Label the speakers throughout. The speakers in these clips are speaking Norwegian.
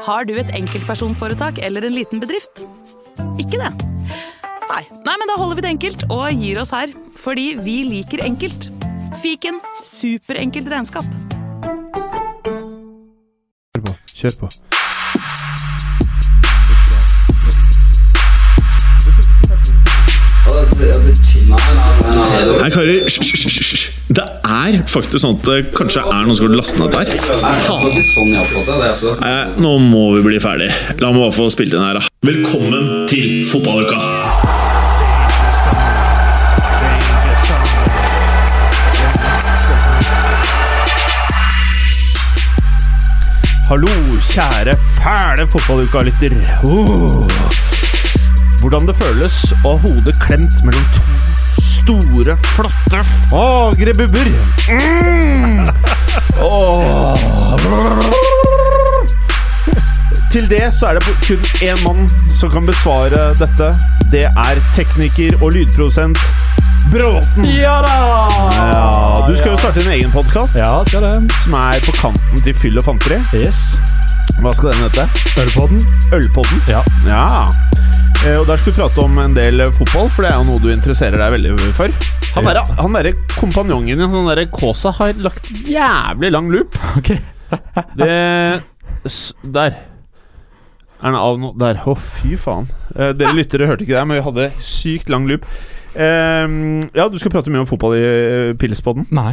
Speaker 1: Har du et enkeltpersonforetak eller en liten bedrift? Ikke det? Nei. Nei, men da holder vi det enkelt og gir oss her. Fordi vi liker enkelt. Fiken superenkelt regnskap.
Speaker 2: Kjør på. Kjør på.
Speaker 3: Nei, karer, hysj. Det er faktisk sånn at det kanskje er noen som har lastet ned der. Nei, nå må vi bli ferdig. La meg bare få spilt inn her, da. Velkommen til fotballuka!
Speaker 2: Hallo, kjære fæle fotballuka-lytter. Oh. Hvordan det føles å ha hodet klemt mellom to store, flotte, fagre bubber. Mm. Oh. Til det så er det kun én mann som kan besvare dette. Det er tekniker og lydprodusent Bråten.
Speaker 4: Ja da!
Speaker 2: Ja, du skal jo starte en egen podkast
Speaker 4: Ja, skal det.
Speaker 2: som er på kanten til fyll og fanteri.
Speaker 4: Yes.
Speaker 2: Hva skal den hete?
Speaker 4: Ølpodden.
Speaker 2: Ølpodden?
Speaker 4: Ja.
Speaker 2: Ja. Eh, Og Der skal vi prate om en del eh, fotball, for det er jo noe du interesserer deg veldig for. Han
Speaker 4: der
Speaker 2: derre han derre kompanjongen din, han derre Kåsa, har lagt jævlig lang loop.
Speaker 4: Ok.
Speaker 2: Det Der. Er den av nå? Der. Å, fy faen. Eh, dere lyttere hørte ikke det, men vi hadde sykt lang loop. Eh, ja, du skal prate mye om fotball i uh, Pilspodden?
Speaker 4: Nei.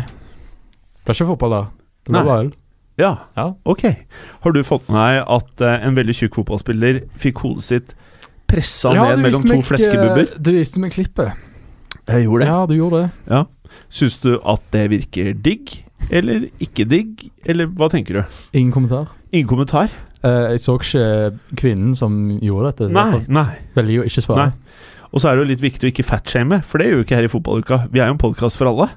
Speaker 4: Det er ikke fotball da. Det
Speaker 2: var
Speaker 4: bare øl.
Speaker 2: Ja.
Speaker 4: Ja.
Speaker 2: Ok. Har du fått med deg at en veldig tjukk fotballspiller fikk hodet sitt pressa
Speaker 4: Ja,
Speaker 2: ned mellom to fleskebubber?
Speaker 4: Du viste meg klippet.
Speaker 2: Jeg gjorde det.
Speaker 4: Ja, du gjorde det.
Speaker 2: Syns du at det virker digg, eller ikke digg, eller hva tenker du?
Speaker 4: Ingen kommentar.
Speaker 2: Ingen kommentar?
Speaker 4: Uh, jeg så ikke kvinnen som gjorde dette.
Speaker 2: Nei, nei.
Speaker 4: velger jo ikke svare.
Speaker 2: Nei. Og så er det jo litt viktig å ikke fatshame, for det gjør vi ikke her i Fotballuka. Vi er jo en podkast for alle.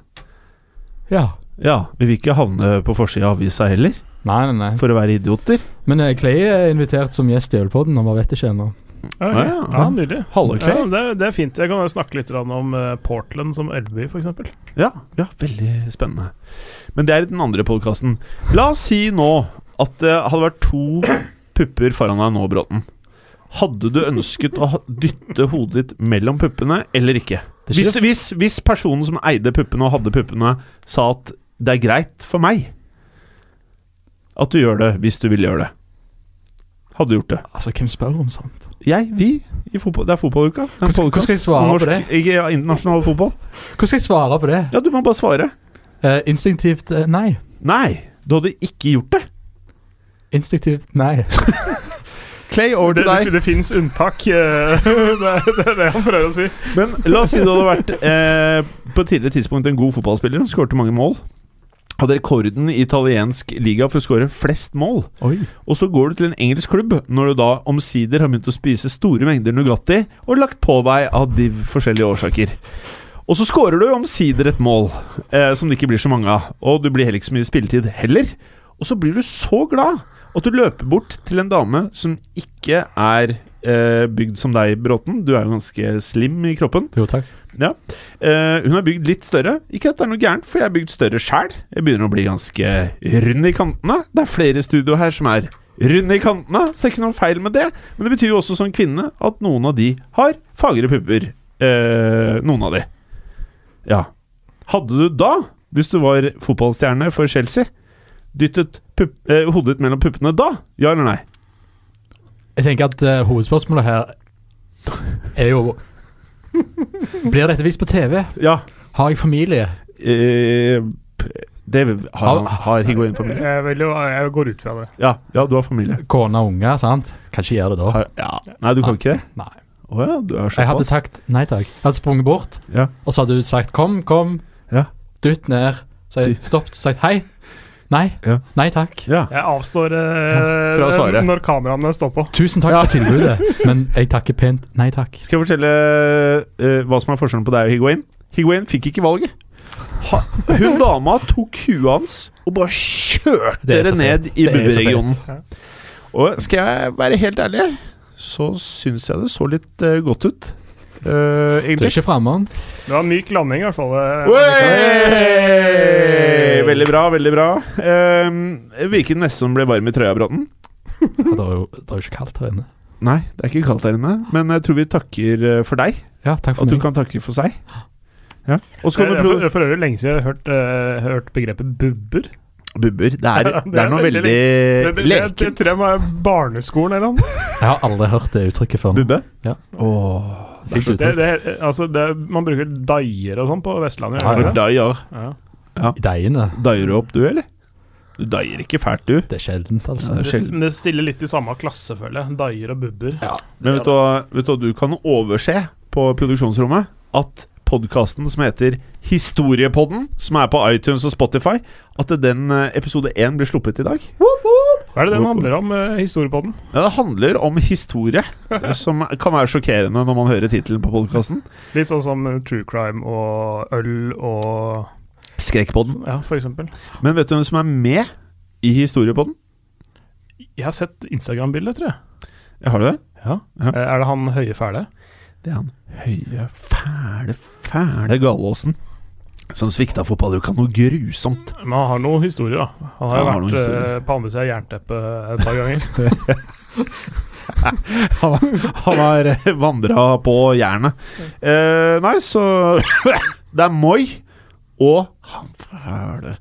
Speaker 4: Ja.
Speaker 2: Ja, Vi vil ikke havne på forsida av avisa heller,
Speaker 4: Nei, nei, nei.
Speaker 2: for å være idioter.
Speaker 4: Men eh, Clay er invitert som gjest i Ølpodden, han bare vet ikke ennå.
Speaker 5: Ok.
Speaker 2: Ja, ja.
Speaker 5: Ja, nydelig. Ja, det, det er fint. Jeg kan snakke litt om eh, Portland som Elveby, f.eks.
Speaker 2: Ja, ja, veldig spennende. Men det er den andre podkasten. La oss si nå at det hadde vært to pupper foran deg nå, Bråten. Hadde du ønsket å dytte hodet ditt mellom puppene eller ikke? Hvis, du, hvis, hvis personen som eide puppene og hadde puppene, sa at det er greit for meg at du gjør det hvis du vil gjøre det, hadde gjort det?
Speaker 4: Altså, hvem spør om sånt?
Speaker 2: Jeg, vi, i fotball, det er fotballuka. Det
Speaker 4: Hvordan- hvordan skal jeg svare
Speaker 2: Norsk,
Speaker 4: på det?
Speaker 2: Ikke ja, internasjonal fotball.
Speaker 4: Hvordan skal jeg svare på det?
Speaker 2: Ja, du må bare svare.
Speaker 4: Uh, instinktivt uh, nei.
Speaker 2: Nei, du hadde ikke gjort det.
Speaker 4: Instinktivt nei.
Speaker 2: Clay, over til deg.
Speaker 5: det fins unntak. eh, det, er- det er det han prøver å si.
Speaker 2: Men la oss si du hadde vært eh, på et tidligere tidspunkt en god fotballspiller og skårte mange mål. Hadde rekorden i italiensk liga for å skåre flest mål.
Speaker 4: Oi.
Speaker 2: Og så går du til en engelsk klubb når du da omsider har begynt å spise store mengder Nugatti og lagt på deg av de forskjellige årsaker. Og så skårer du omsider et mål eh, som det ikke blir så mange av. Og du blir heller ikke så mye spilletid heller. Og så blir du så glad at du løper bort til en dame som ikke er eh, bygd som deg, Bråten. Du er jo ganske slim i kroppen.
Speaker 4: Jo, takk.
Speaker 2: Eh, hun er bygd litt større. Ikke at det er noe gærent, for jeg er bygd større sjæl. Jeg begynner å bli ganske rund i kantene. Det er flere studio her som er runde i kantene, så det er ikke noe feil med det. Men det betyr jo også som kvinne at noen av de har fagre pupper. Uh, noen av de. Ja. Hadde du da, hvis du var fotballstjerne for Chelsea, dyttet pup, uh, hodet ditt mellom puppene da? Ja eller nei?
Speaker 4: Jeg tenker at eh, hovedspørsmålet her er jo Blir dette vist på TV?
Speaker 2: Ja.
Speaker 4: Har jeg familie?
Speaker 2: Eh, det har, har Higuain-familie.
Speaker 5: Jeg, vil jo, jeg går ut fra det.
Speaker 2: Ja, ja, du har familie.
Speaker 4: Kone og unger, sant? Kan ikke gjøre det da.
Speaker 2: Har, ja. Nei, du kan ikke det?
Speaker 4: Nei.
Speaker 2: Å ja, du er såpass.
Speaker 4: Jeg hadde sagt nei takk. Jeg hadde sprunget bort,
Speaker 2: Ja.
Speaker 4: og så hadde du sagt kom, kom,
Speaker 2: Ja.
Speaker 4: dytt ned. Så jeg stoppet og sagt hei. Nei.
Speaker 2: Ja.
Speaker 4: Nei takk.
Speaker 2: Ja.
Speaker 5: Jeg avstår eh,
Speaker 2: Fra å svare.
Speaker 5: når kameraene står på.
Speaker 4: Tusen takk
Speaker 2: Ja.
Speaker 4: for tilbudet, men jeg takker pent nei takk.
Speaker 2: Skal jeg fortelle eh, hva som er forskjellen på deg og Higuain? Higuain fikk ikke valget. Ha, hun dama tok huet hans og bare kjørte
Speaker 4: Det
Speaker 2: det ned i
Speaker 4: Det er
Speaker 2: bubberegionen. Og skal jeg være helt ærlig, så syns jeg det så litt uh, godt ut. Egentlig
Speaker 4: Du er ikke fremmed.
Speaker 5: Det var en myk landing, i hvert fall. eh,
Speaker 2: Wey! Veldig bra, veldig bra. Um, hvilken neste som ble varm i trøya, Bråten?
Speaker 3: Det var jo, det var jo ikke kaldt her inne.
Speaker 2: Nei, det er ikke kaldt her inne, men jeg tror vi takker eh, for deg.
Speaker 3: Ja, takk for
Speaker 2: At du
Speaker 3: meg.
Speaker 2: kan takke for seg. Ja. Og så kan du prøve
Speaker 5: For, for øvrig lenge siden jeg har hørt, uh, hørt begrepet bubber.
Speaker 2: Bubber. Det er,
Speaker 5: Ja,
Speaker 2: det er noe veldig
Speaker 5: det, jeg tror jeg må barneskolen eller noe.
Speaker 3: Jeg har aldri hørt det uttrykket før.
Speaker 2: Bubbe?
Speaker 3: Ja.
Speaker 2: Åh,
Speaker 3: Fint
Speaker 5: Det, det, altså det, man bruker daier og sånn på Vestlandet.
Speaker 3: Ja,
Speaker 2: daier.
Speaker 5: Ja.
Speaker 3: I Deiene.
Speaker 2: Daier du opp, du, eller? Du daier ikke fælt, du.
Speaker 3: Det er sjeldent, altså.
Speaker 2: Ja, det er
Speaker 5: Det,
Speaker 2: sjelden.
Speaker 5: men det stiller litt i samme klasse, føler jeg. Daier og bubber.
Speaker 3: Ja,
Speaker 2: Men vet du, hva- vet du hva du kan overse på produksjonsrommet? At podkasten som heter Historiepodden, som er på iTunes og Spotify, at den eh, episode én blir sluppet i dag.
Speaker 5: Hva er det den handler om, uh, historiepodden?
Speaker 2: Ja, det handler om historie, eh, som kan være sjokkerende når man hører tittelen på podkasten.
Speaker 5: Litt sånn som eh, true crime og øl og
Speaker 2: Skrekkpodden.
Speaker 5: Ja, for eksempel.
Speaker 2: Men vet du hvem som er med i Historiepodden?
Speaker 5: Jeg har sett Instagram-bildet, tror jeg.
Speaker 2: Har du det?
Speaker 5: Ja.
Speaker 2: Ja.
Speaker 5: Eh, Er det han høye fæle?
Speaker 2: Det er han høye, fæle, fæle Galåsen. Som svikta fotballuka noe grusomt.
Speaker 5: Men han har noen historier, da. Han har jo vært
Speaker 2: har
Speaker 5: eh, på andre sida av jernteppet et par ganger.
Speaker 2: Han, han har vandra på jernet. Eh, nei, så Det er Moi og han fæle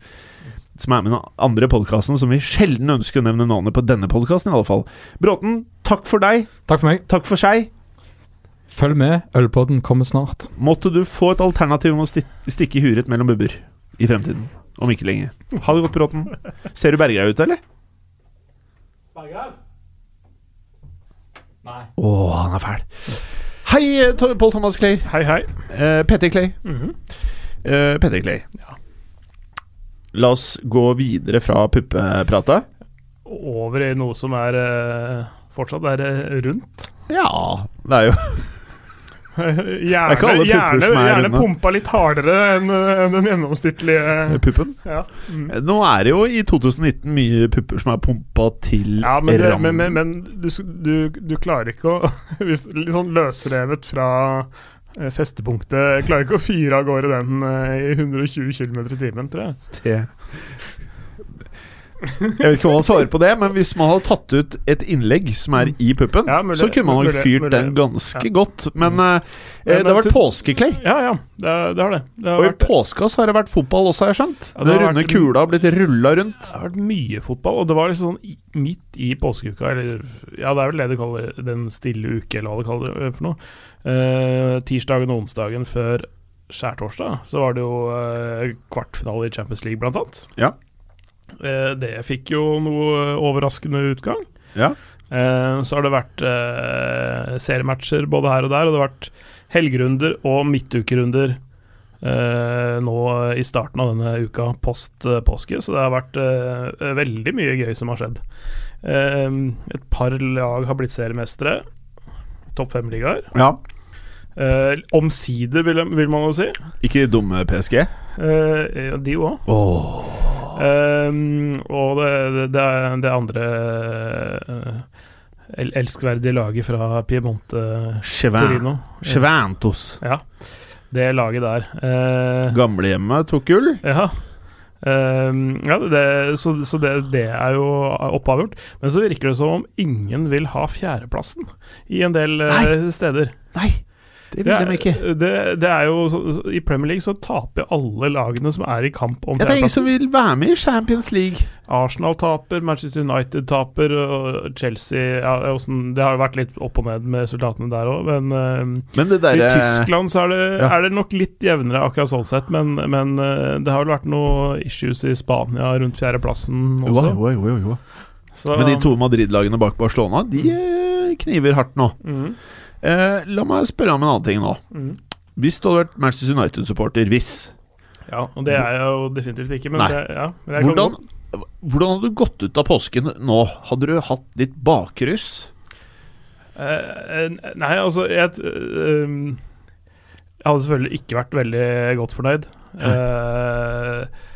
Speaker 2: som er med i den andre podkasten, som vi sjelden ønsker å nevne navnet på denne podkasten, i alle fall. Bråten, takk for deg.
Speaker 3: Takk for meg.
Speaker 2: Takk for seg.
Speaker 3: Følg med. Ølpodden kommer snart.
Speaker 2: Måtte du få et alternativ om å stikke stikke huret mellom bubber i fremtiden. Om ikke lenge. Ha det godt, Bråten. Ser du Bergerhaug ute, eller?
Speaker 3: Nei.
Speaker 2: Å, han er fæl. Hei, Pål Paul Thomas Clay.
Speaker 5: Hei, hei.
Speaker 2: Uh, Petter Clay.
Speaker 5: Mm
Speaker 2: -hmm. uh, Petter Clay. La oss gå videre fra puppeprata.
Speaker 5: Over i noe som er uh, fortsatt er eh, rundt.
Speaker 2: Ja, det er jo
Speaker 5: Gjerne, gjerne,
Speaker 2: er
Speaker 5: gjerne pumpa litt hardere enn en den gjennomsnittlige
Speaker 2: puppen.
Speaker 5: ja. Mm.
Speaker 2: Nå er det jo i 2019 mye pupper som er pumpa til
Speaker 5: Ja, men, det, men, men, men du, du, du klarer ikke å Litt sånn løsrevet fra eh, festepunktet Klarer ikke å fyre av gårde den eh, i 120 km i timen, tror jeg.
Speaker 2: Te. Jeg vet ikke hva han svarer på det, men hvis man hadde tatt ut et innlegg som er i puppen,
Speaker 5: Ja, mulig-
Speaker 2: så kunne man nok fyrt
Speaker 5: mulig.
Speaker 2: den ganske
Speaker 5: Ja.
Speaker 2: godt. Men eh,
Speaker 5: Ja,
Speaker 2: det har vært påskeklei.
Speaker 5: Ja, ja, det, det har det. Det har,
Speaker 2: Og i påska så har det vært fotball også, har jeg skjønt.
Speaker 5: Ja,
Speaker 2: Den runde
Speaker 5: vært-
Speaker 2: kula har blitt rulla rundt.
Speaker 5: det har vært mye fotball, og det var liksom sånn midt i påskeuka, eller Ja, det er vel det de kaller den stille uke, eller hva de kaller det for noe. Uh, tirsdagen og onsdagen før skjærtorsdag så var det jo uh, kvartfinale i Champions League, blant annet.
Speaker 2: Ja.
Speaker 5: Eh, det fikk jo noe overraskende utgang.
Speaker 2: Ja.
Speaker 5: Eh, så har det vært eh, seriematcher både her og der, og det har vært helgerunder og midtukerunder nå i starten av denne uka post påske, så det har vært veldig mye gøy som har skjedd. Et par lag har blitt seriemestere. Topp fem-ligaer.
Speaker 2: ja.
Speaker 5: Uh, omsider, vil, vil man jo si.
Speaker 2: Ikke dumme PSG.
Speaker 5: Uh, de òg.
Speaker 2: Åh.
Speaker 5: og det, det, det andre uh, el elskverdige laget fra Piemonte. Torino.
Speaker 2: Chevantos.
Speaker 5: Ja, det laget der. Uh,
Speaker 2: Gamlehjemmet tok gull.
Speaker 5: ja. Ehm, ja, det, så, så det, det er jo oppavgjort. Men så virker det som om ingen vil ha fjerdeplassen i en del eh,
Speaker 2: Nei.
Speaker 5: steder.
Speaker 2: Nei, det vil de ikke.
Speaker 5: det, det er jo så, I Premier League så taper alle lagene som er i kamp om
Speaker 2: Ja, det er ingen som vil være med i Champions League.
Speaker 5: Arsenal taper, Manchester United taper, og Chelsea ja, det har jo vært litt opp og ned med resultatene der òg, men eh,
Speaker 2: Men det
Speaker 5: i Tyskland så er det,
Speaker 2: Ja.
Speaker 5: er det nok litt jevnere, akkurat sånn sett. Men, men eh, det har vel vært noe issues i Spania rundt fjerdeplassen også.
Speaker 2: jo, jo, jo.
Speaker 5: Så,
Speaker 2: Men de to Madrid-lagene bak Barcelona, de eh, kniver hardt nå.
Speaker 5: Mhm,
Speaker 2: Eh, la meg spørre om en annen ting nå.
Speaker 5: Mm.
Speaker 2: Hvis du hadde vært Manchester United-supporter, hvis
Speaker 5: Ja, og det er jeg jo definitivt ikke, men, det, ja, men
Speaker 2: hvordan, hvordan hadde du gått ut av påsken nå? Hadde du hatt litt bakrus?
Speaker 5: Eh, eh, Nei, altså jeg, eh, um, jeg hadde selvfølgelig ikke vært veldig godt fornøyd. Eh,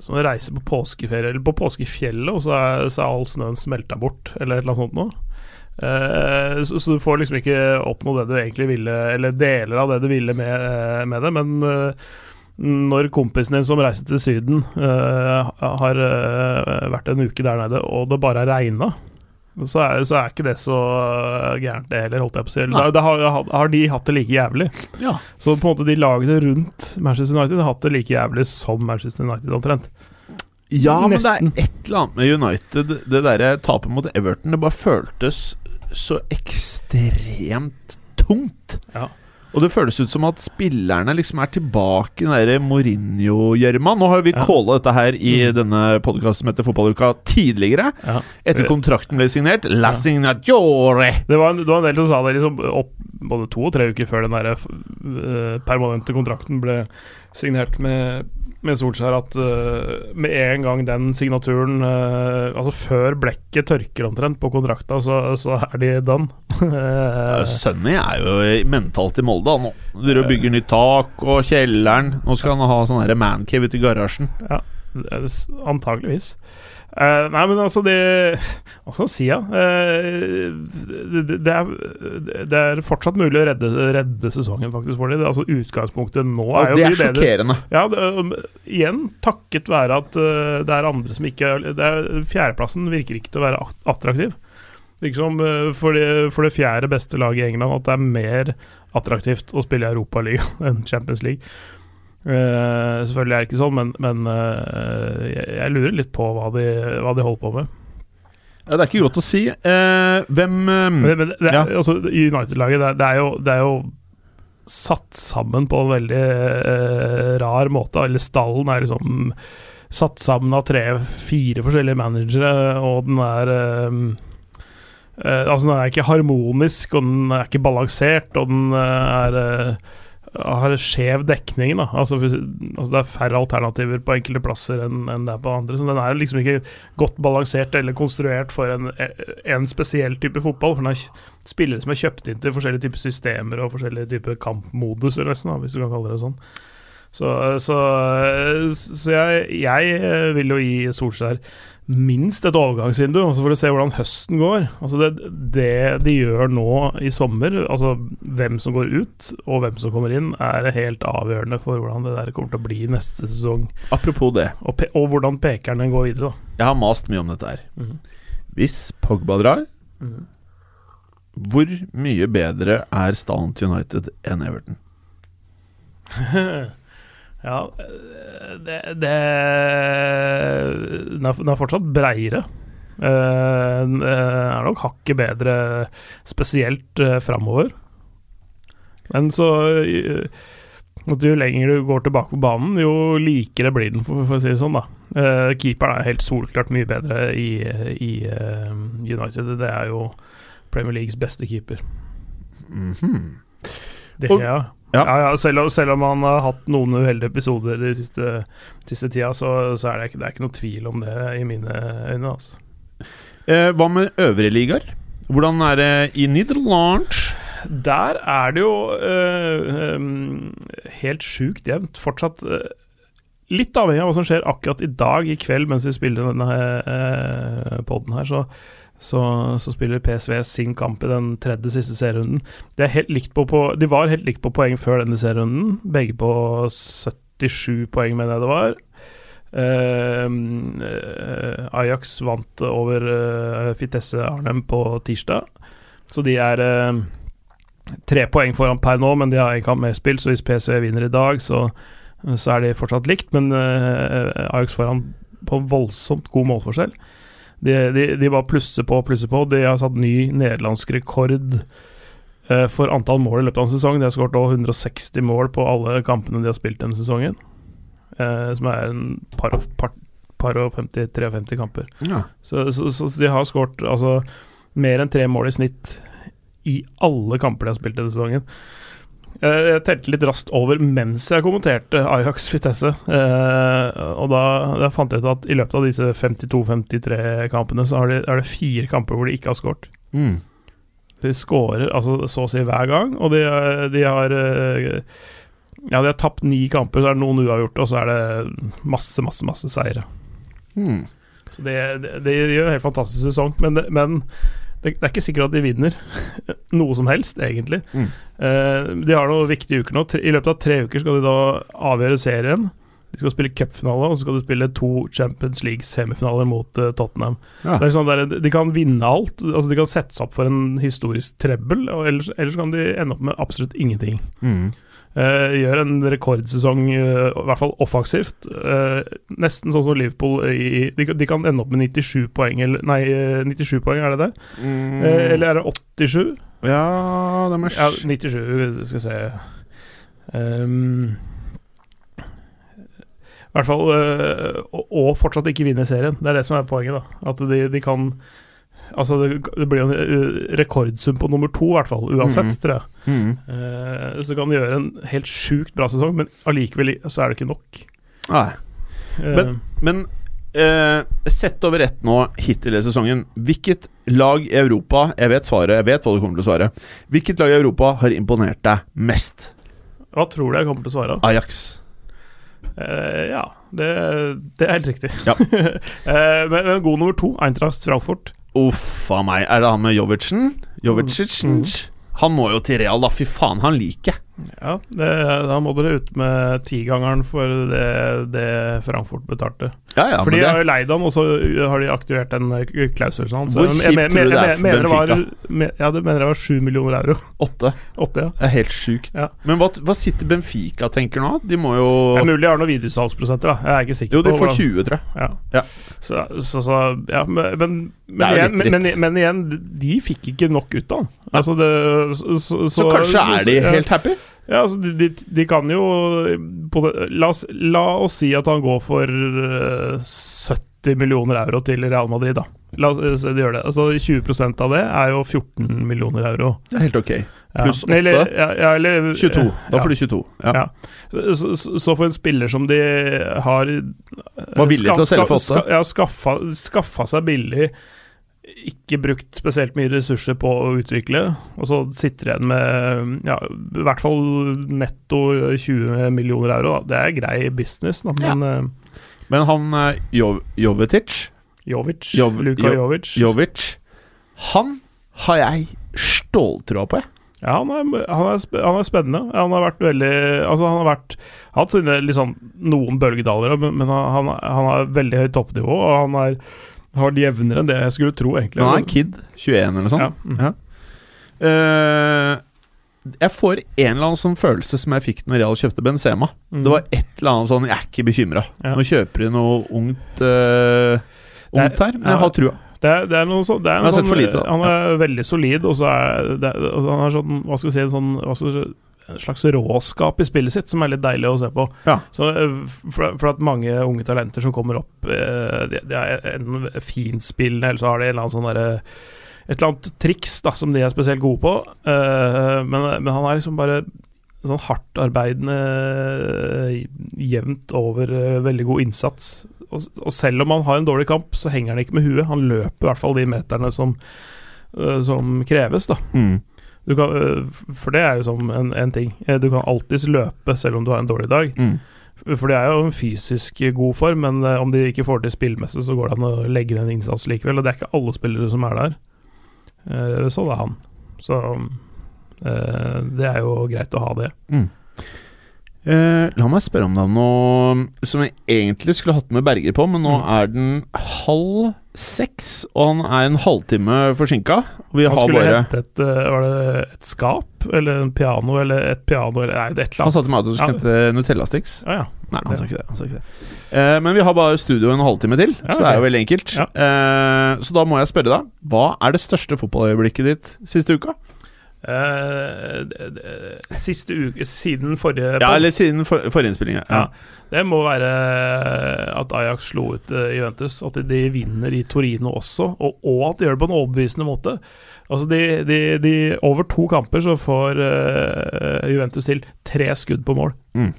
Speaker 5: som å reise på påskeferie eller på påskefjellet, og så er, så er all snøen smelta bort, eller et eller annet sånt noe. Eh, så, så du får liksom ikke oppnå det du egentlig ville, eller deler av det du ville med, eh, med det. Men eh, når kompisen din som reiser til Syden, har vært en uke der nede, og det bare har regna så er, så er ikke det så gærent, det heller, holdt jeg på å si. Da, da har, har de hatt det like jævlig.
Speaker 2: Ja.
Speaker 5: Så på en måte de lagene rundt Manchester United har hatt det like jævlig som Manchester United, omtrent.
Speaker 2: Ja, men det er et eller annet med United Det derre tapet mot Everton Det bare føltes så ekstremt tungt.
Speaker 5: Ja.
Speaker 2: Og det føles ut som at spillerne liksom er tilbake i den derre Mourinho-gjørma. Nå har vi
Speaker 5: Ja.
Speaker 2: calla dette her i
Speaker 5: Mm.
Speaker 2: denne podkasten som heter Fotballuka tidligere.
Speaker 5: Ja.
Speaker 2: Etter kontrakten ble signert. La signatore!
Speaker 5: Det var, det var en del som sa det liksom opp både to og tre uker før den der uh, permanente kontrakten ble signert med, med Solskjær, at uh, med en gang den signaturen uh, Altså før blekket tørker omtrent på kontrakta, så, så er de done.
Speaker 2: Sunny er jo mentalt i Molde han nå. Bygger nytt tak og kjelleren. Nå skal han ha sånn mancave ute i garasjen.
Speaker 5: Ja, Antageligvis. Eh, nei, men altså det Hva skal man si, da? Eh, det, det, er, det er fortsatt mulig å redde, redde sesongen faktisk for dem. Altså Utgangspunktet nå er jo mye bedre.
Speaker 2: det er sjokkerende.
Speaker 5: Ja, det, um, igjen takket være at uh, det er andre som ikke det er, Fjerdeplassen virker ikke til å være attraktiv. Liksom uh, for, det, for det fjerde beste laget i England at det er mer attraktivt å spille i Europaligaen enn Champions League. Uh, selvfølgelig er det ikke sånn, men, men uh, jeg, jeg lurer litt på hva de, hva de holder på med.
Speaker 2: Ja, det er ikke godt å si. Uh, hvem eh,
Speaker 5: Men, men det,
Speaker 2: Ja.
Speaker 5: altså, United-laget, det, det, det er jo satt sammen på en veldig rar måte. Eller stallen er liksom satt sammen av tre-fire forskjellige managere, og den er eh, eh, Altså, den er ikke harmonisk, og den er ikke balansert, og den er har skjev dekning. Da. Altså, altså, det er færre alternativer på enkelte plasser enn enn det er på andre. Så den er liksom ikke godt balansert eller konstruert for en, en spesiell type fotball. For den er spillere som er kjøpt inn til forskjellige typer systemer og forskjellige typer kampmoduser, nesten, da, hvis du kan kalle det sånn. Så, så, så jeg, jeg vil jo gi Solskjær minst et overgangsvindu, også for å se hvordan høsten går. Altså det, det de gjør nå i sommer, altså hvem som går ut og hvem som kommer inn, er helt avgjørende for hvordan det der kommer til å bli neste sesong.
Speaker 2: Apropos det.
Speaker 5: Og, og hvordan pekeren den går videre. Da.
Speaker 2: Jeg har mast mye om dette her.
Speaker 5: Mm.
Speaker 2: Hvis Pogba drar, hvor mye bedre er stallen til United enn Everton?
Speaker 5: ja, det, det Den er, den er fortsatt breiere. Eh, Den er nok hakket bedre, spesielt uh, framover. Men så eh, at Jo lenger du går tilbake på banen, jo likere blir den, for, for å si det sånn. da Eh, Keeperen er helt solklart mye bedre i, i eh, United. Det er jo Premier Leagues beste keeper.
Speaker 2: Mhm.
Speaker 5: Det
Speaker 2: Og-
Speaker 5: skjer, ja.
Speaker 2: Ja.
Speaker 5: Ja, ja, selv, om- selv om han har hatt noen uheldige episoder de siste, siste tida, så, så er det, ikke, det er ikke noe tvil om det i mine øyne. Altså.
Speaker 2: Eh, hva med øvrige ligaer? Hvordan er det i Nederland?
Speaker 5: Der er det jo eh, helt sjukt jevnt. Fortsatt eh, litt avhengig av hva som skjer akkurat i dag, i kveld, mens vi spiller denne eh, podden her, så, så, så spiller PSV sin kamp i den tredje siste serierunden. De, på, på, de var helt likt på poeng før denne serierunden, begge på 77 poeng, mener jeg det var. Eh, Ajax vant over uh, Fitesse Arnhem på tirsdag, så de er uh, tre poeng foran per nå, men de har en kamp mer spilt, så hvis PSV vinner i dag, så, så er de fortsatt likt. Men Ajax foran på voldsomt god målforskjell. De, de, de bare plusser på og plusser på. De har satt ny nederlandsk rekord eh, for antall mål i løpet av en sesong. De har skåret 160 mål på alle kampene de har spilt denne sesongen. Eh, som er en par og, par, par og 50-53 kamper.
Speaker 2: Ja.
Speaker 5: Så, så, så de har skåret altså, mer enn tre mål i snitt i alle kamper de har spilt denne sesongen. Eh, Jeg telte litt raskt over mens jeg kommenterte Ajax Vitesse. Eh, og da, da fant jeg ut at i løpet av disse 52-53 kampene, så er det, er det fire kamper hvor de ikke har skåret.
Speaker 2: Mm.
Speaker 5: De skårer altså, så å si hver gang, og de, de har eh, Ja, de har tapt ni kamper, så er det noen uavgjort, og så er det masse, masse, masse seire.
Speaker 2: Mm.
Speaker 5: Så det, det, det gjør en helt fantastisk sesong, men, men det, det er ikke sikkert at de vinner noe som helst, egentlig.
Speaker 2: Mm.
Speaker 5: Eh, de har noen viktige uker nå. I løpet av tre uker skal de da avgjøre serien. De skal spille cupfinale, og så skal de spille to Champions League-semifinaler mot uh, Tottenham.
Speaker 2: Ja.
Speaker 5: Det sånn der, de kan vinne alt. Altså De kan sette seg opp for en historisk trebbel, og ellers, ellers kan de ende opp med absolutt ingenting.
Speaker 2: Mm.
Speaker 5: Eh, gjør en rekordsesong, uh, i hvert fall offensivt. Uh, nesten sånn som Liverpool i de, kan- de kan ende opp med 97 poeng, eller Nei, eh, 97 poeng, er det det?
Speaker 2: Mm.
Speaker 5: Eller er det 87?
Speaker 2: Ja, det er
Speaker 5: Ja, 97, skal vi se Um, I hvert fall og, og fortsatt ikke vinne serien. Det er det som er poenget. da At de, de kan Altså, det, det blir jo en eh, rekordsum på nummer to, i hvert fall. Uansett,
Speaker 2: mm.
Speaker 5: tror jeg.
Speaker 2: mm.
Speaker 5: Uh, så kan du gjøre en helt sjukt bra sesong, men allikevel så er det ikke nok.
Speaker 2: Nei.
Speaker 5: Uh,
Speaker 2: Men- Men uh, sett over ett nå hittil i sesongen, hvilket lag i Europa Jeg vet svaret, jeg vet hva du kommer til å svare. Hvilket lag i Europa har imponert deg mest?
Speaker 5: hva tror du jeg kommer til å svare?
Speaker 2: Ajax.
Speaker 5: Ja, det, det er helt riktig.
Speaker 2: Ja.
Speaker 5: Men, men god nummer to, Eintracht Frankfurt.
Speaker 2: Uff a meg. Er det han med Jovicen? Jovicen?
Speaker 5: Mm.
Speaker 2: Han må jo til Real, da. Fy faen, han liker jeg.
Speaker 5: Ja, det, da må dere ut med tigangeren for det, det Frankfurt betalte.
Speaker 2: Ja, ja,
Speaker 5: for de har jo leid han, og så har de aktivert en eh, klausul hans.
Speaker 2: Hvor kjipt tror du det er for Benfica?
Speaker 5: Ja, det mener jeg var sju millioner euro.
Speaker 2: åtte.
Speaker 5: Åtte, ja.
Speaker 2: Det er helt sjukt.
Speaker 5: Ja.
Speaker 2: Men hva, hva sitter Benfica tenker nå? De må jo
Speaker 5: Det er mulig de har noen videresalgsprosenter, da. Jeg er ikke sikker
Speaker 2: Jo, de får 20, tror jeg.
Speaker 5: Ja.
Speaker 2: Ja.
Speaker 5: Så, så, så Ja, men, men, men, igjen, men, men, igjen, de fikk ikke nok ut av han. Altså det, så, så,
Speaker 2: Så, kanskje er de helt happy?
Speaker 5: Ja, altså de, de, kan jo la, oss, la oss si at han går for eh, 70 millioner euro til Real Madrid, da. La oss de gjør det. Altså 20% av det er jo 14 millioner euro.
Speaker 2: Det er helt ok. Pluss Ja.
Speaker 5: Eller, ja, ja, eller,
Speaker 2: 22. Da
Speaker 5: ja.
Speaker 2: får du 22. Ja.
Speaker 5: Så, så for en spiller som de har
Speaker 2: Var villig til å selge for 8?
Speaker 5: ska- Ja, skaffa, skaffa seg billig, ikke brukt spesielt mye ressurser på å utvikle, og så sitter igjen med ja, i hvert fall netto 20 millioner euro. Da. Det er grei business, da, men ja.
Speaker 2: Men han eh, Jov Jovetic
Speaker 5: Jovic,
Speaker 2: Jov-
Speaker 5: Luka
Speaker 2: Jo-
Speaker 5: Jovic
Speaker 2: Jovic Han har jeg ståltroa på, jeg.
Speaker 5: Ja, han er, han, er, han er spennende. Han har vært veldig Altså, han har vært hatt sine liksom noen bølgedaler, men, men han, han har veldig høyt toppnivå, og han er har det jevnere enn det jeg skulle tro, egentlig.
Speaker 2: Han er en kid. 21 eller noe sånt.
Speaker 5: Ja. mm.
Speaker 2: Ja. Uh, jeg får en eller annen sånn følelse som jeg fikk når Real kjøpte Benzema.
Speaker 5: Mm.
Speaker 2: Det var et eller annet sånn Jeg er ikke bekymra.
Speaker 5: Ja.
Speaker 2: Nå kjøper de noe ungt
Speaker 5: uh, er-
Speaker 2: Ungt her, men
Speaker 5: ja.
Speaker 2: jeg har trua.
Speaker 5: Det er, det er noe så, det er
Speaker 2: Jeg har
Speaker 5: en
Speaker 2: sett
Speaker 5: sånn,
Speaker 2: for lite, da.
Speaker 5: Han er veldig solid, og så er det, han er sånn Hva skal vi si en sånn hva skal vi si, en slags råskap i spillet sitt som er litt deilig å se på.
Speaker 2: Ja.
Speaker 5: Så, eh, for, for at mange unge talenter som kommer opp, eh, de, de er enten finspillende, eller så har de en eller annen sånn derre et eller annet triks da, som de er spesielt gode på. Eh, men, men han er liksom bare sånn hardtarbeidende, jevnt over, veldig god innsats. Og, og selv om han har en dårlig kamp, så henger han ikke med huet. Han løper i hvert fall de meterne som, som kreves, da.
Speaker 2: Mm.
Speaker 5: Du kan, eh, for det er jo som en, en ting. Eh, Du kan alltids løpe selv om du har en dårlig dag.
Speaker 2: Mm.
Speaker 5: For det er jo en fysisk god form, men eh, om de ikke får til spillmessig, så går det an å legge inn en innsats likevel. Og det er ikke alle spillere som er der. Eh, Sånn er han. Så eh, det er jo greit å ha det.
Speaker 2: Eh, la meg spørre om deg om noe som jeg egentlig skulle hatt med Berger på, men nå
Speaker 5: Mm.
Speaker 2: er den halv seks, og han er en halvtime forsinka. Vi
Speaker 5: Han
Speaker 2: har
Speaker 5: skulle
Speaker 2: bare
Speaker 5: hente et, eh, var det et skap, eller en piano, eller et piano, eller nei, et eller
Speaker 2: Han sa til meg at du skulle hente Nutella-sticks.
Speaker 5: Ja, ja.
Speaker 2: Nei, han sa ikke det. Han sa ikke det. Eh, men vi har bare studio en halvtime til,
Speaker 5: Ja,
Speaker 2: så det er jo veldig enkelt.
Speaker 5: Ja.
Speaker 2: Eh, så da må jeg spørre deg, hva er det største fotballøyeblikket ditt siste uka?
Speaker 5: Eh, det- siste uke siden forrige
Speaker 2: Ja, eller siden for, forrige innspilling. Ja.
Speaker 5: Ja. Det må være at Ajax slo ut eh, Juventus. At de, de vinner i Torino også, og, og at de gjør det på en overbevisende måte. Altså de, de, de Over to kamper så får uh, Juventus til tre skudd på mål.
Speaker 2: Mm.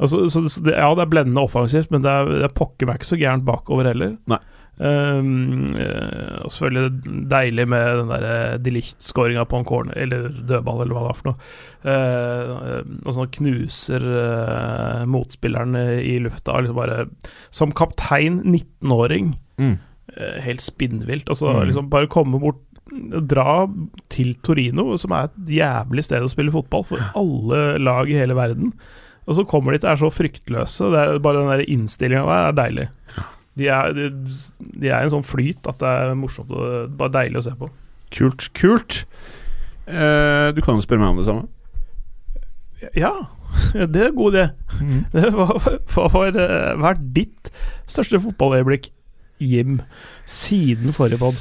Speaker 5: Altså, så, så det, ja, det er blendende offensivt, men det er, det er pokker meg ikke så gærent bakover heller.
Speaker 2: Nei.
Speaker 5: Um, eh, og selvfølgelig deilig med den der de Licht-skåringa på en corner, eller dødball, eller hva det var for noe. Uh, og sånn knuser uh, motspilleren i lufta. Liksom bare, som kaptein, 19-åring,
Speaker 2: Mm.
Speaker 5: uh, helt spinnvilt. Altså,
Speaker 2: Mm.
Speaker 5: liksom bare komme bort Dra til Torino, som er et jævlig sted å spille fotball for alle lag i hele verden. Og så kommer de til å være så fryktløse. Det er bare den innstillinga der er deilig. De er, de, de er en sånn flyt at det er morsomt og bare deilig å se på.
Speaker 2: Kult. Kult. Eh, du kan jo spørre meg om det samme.
Speaker 5: Ja, det er en god idé. Hva, hva, var, eh, hva er ditt største fotballøyeblikk, Jim, siden forrige pod?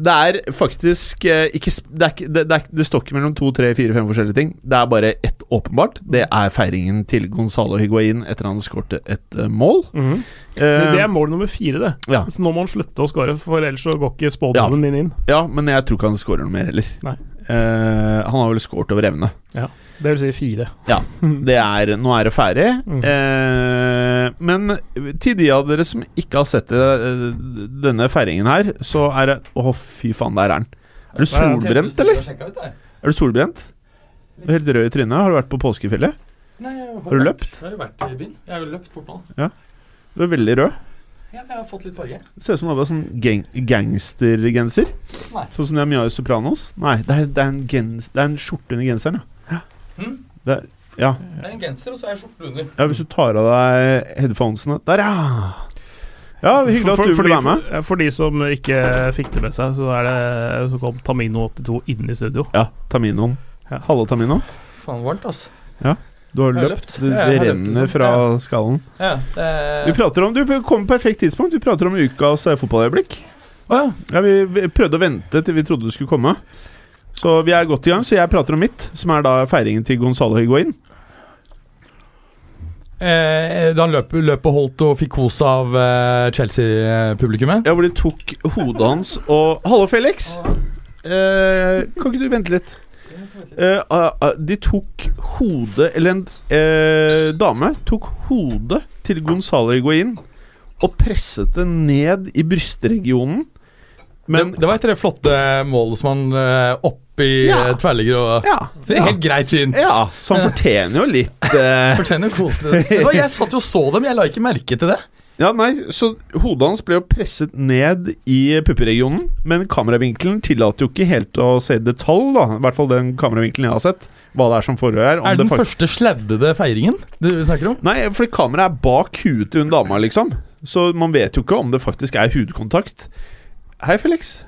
Speaker 2: Det er faktisk eh, ikke, det, er det, det, det står ikke mellom to, tre, fire, fem forskjellige ting. Det er bare ett åpenbart. Det er feiringen til Gonzalo Higuain etter han skårte et mål. mål.
Speaker 5: -hmm.
Speaker 2: uh,
Speaker 5: det er mål nummer fire, det.
Speaker 2: ja.
Speaker 5: Så nå må han slutte å score, for ellers så går ikke spådommen min inn.
Speaker 2: ja, men jeg tror ikke han skårer noe mer heller.
Speaker 5: Nei.
Speaker 2: Uh, han har vel skåret over evne.
Speaker 5: Det vil si fire.
Speaker 2: Det er, nå er det ferdig.
Speaker 5: Mm.
Speaker 2: Uh, men til de av dere som ikke har sett det, eh, denne feiringen her, så er det Å, fy faen, der er den. Er du solbrent, eller? Er du solbrent? Helt rød i trynet. Har du vært på påskefjellet?
Speaker 3: Nei, jeg
Speaker 2: Har du løpt?
Speaker 3: Jeg har jo vært i byen. Jeg har jo løpt fotball.
Speaker 2: Du er veldig rød.
Speaker 3: Ja, jeg har fått litt farge.
Speaker 2: Det ser ut som du har sånn gang gangstergenser. Sånn som de har mye av i Sopranos. Nei, det er, det er, en, gens, det er en skjorte under genseren, ja.
Speaker 3: Mm.
Speaker 2: Det er, ja.
Speaker 3: Det er en genser, og så er jeg skjorte under.
Speaker 2: ja. Hvis du tar av deg headphonesene Der, ja! Ja, Hyggelig at du
Speaker 5: for,
Speaker 2: ville være med.
Speaker 5: for, for de som ikke fikk det med seg, så, er det, så kom Tamino82 inn i studio.
Speaker 2: Ja, Taminoen.
Speaker 5: Ja.
Speaker 2: Hallo, Tamino.
Speaker 3: Faen varmt, altså. Ja.
Speaker 2: Du har
Speaker 3: har
Speaker 2: løpt.
Speaker 3: løpt.
Speaker 2: Det, det
Speaker 3: har løpt,
Speaker 2: renner
Speaker 3: liksom.
Speaker 2: fra
Speaker 3: Ja.
Speaker 2: skallen.
Speaker 3: Ja,
Speaker 2: Vi prater om, Du kom på perfekt tidspunkt. Vi prater om ukas eh, fotballøyeblikk.
Speaker 3: Oh, ja.
Speaker 2: Ja, vi, vi prøvde å vente til vi trodde du skulle komme. Så vi er godt i gang. Så jeg prater om mitt, som er da feiringen til Gonzalo Higuain.
Speaker 3: Eh, da han løp, løp og holdt og fikk kos av eh, Chelsea-publikummet.
Speaker 2: Ja, hvor de tok hodet hans og Hallo, Felix! Eh, kan ikke du vente litt? Eh, ah, ah, de tok hodet Eller en eh, dame tok hodet til Gonzalo Higuain og presset det ned i brystregionen. Men
Speaker 3: det, det var etter det flotte målet som han uh, oppi
Speaker 2: Ja.
Speaker 3: ja. tverrligger og
Speaker 2: ja,
Speaker 3: Det er
Speaker 2: ja.
Speaker 3: helt greit fint.
Speaker 2: ja, så han fortjener jo litt uh...
Speaker 3: Fortjener jo kose deg. Vet du hva, Jeg satt jo og så dem, jeg la ikke merke til det.
Speaker 2: Ja, nei, så hodet hans ble jo presset ned i pupperegionen, men kameravinkelen tillater jo ikke helt å se detalj, da. I hvert fall den kameravinkelen jeg har sett, hva det er som foregår her. om
Speaker 3: Er det den
Speaker 2: det
Speaker 3: første sleddede feiringen du snakker om?
Speaker 2: Nei, fordi kameraet er bak huet til hun dama, liksom. Så man vet jo ikke om det faktisk er hudkontakt. Hei, Felix.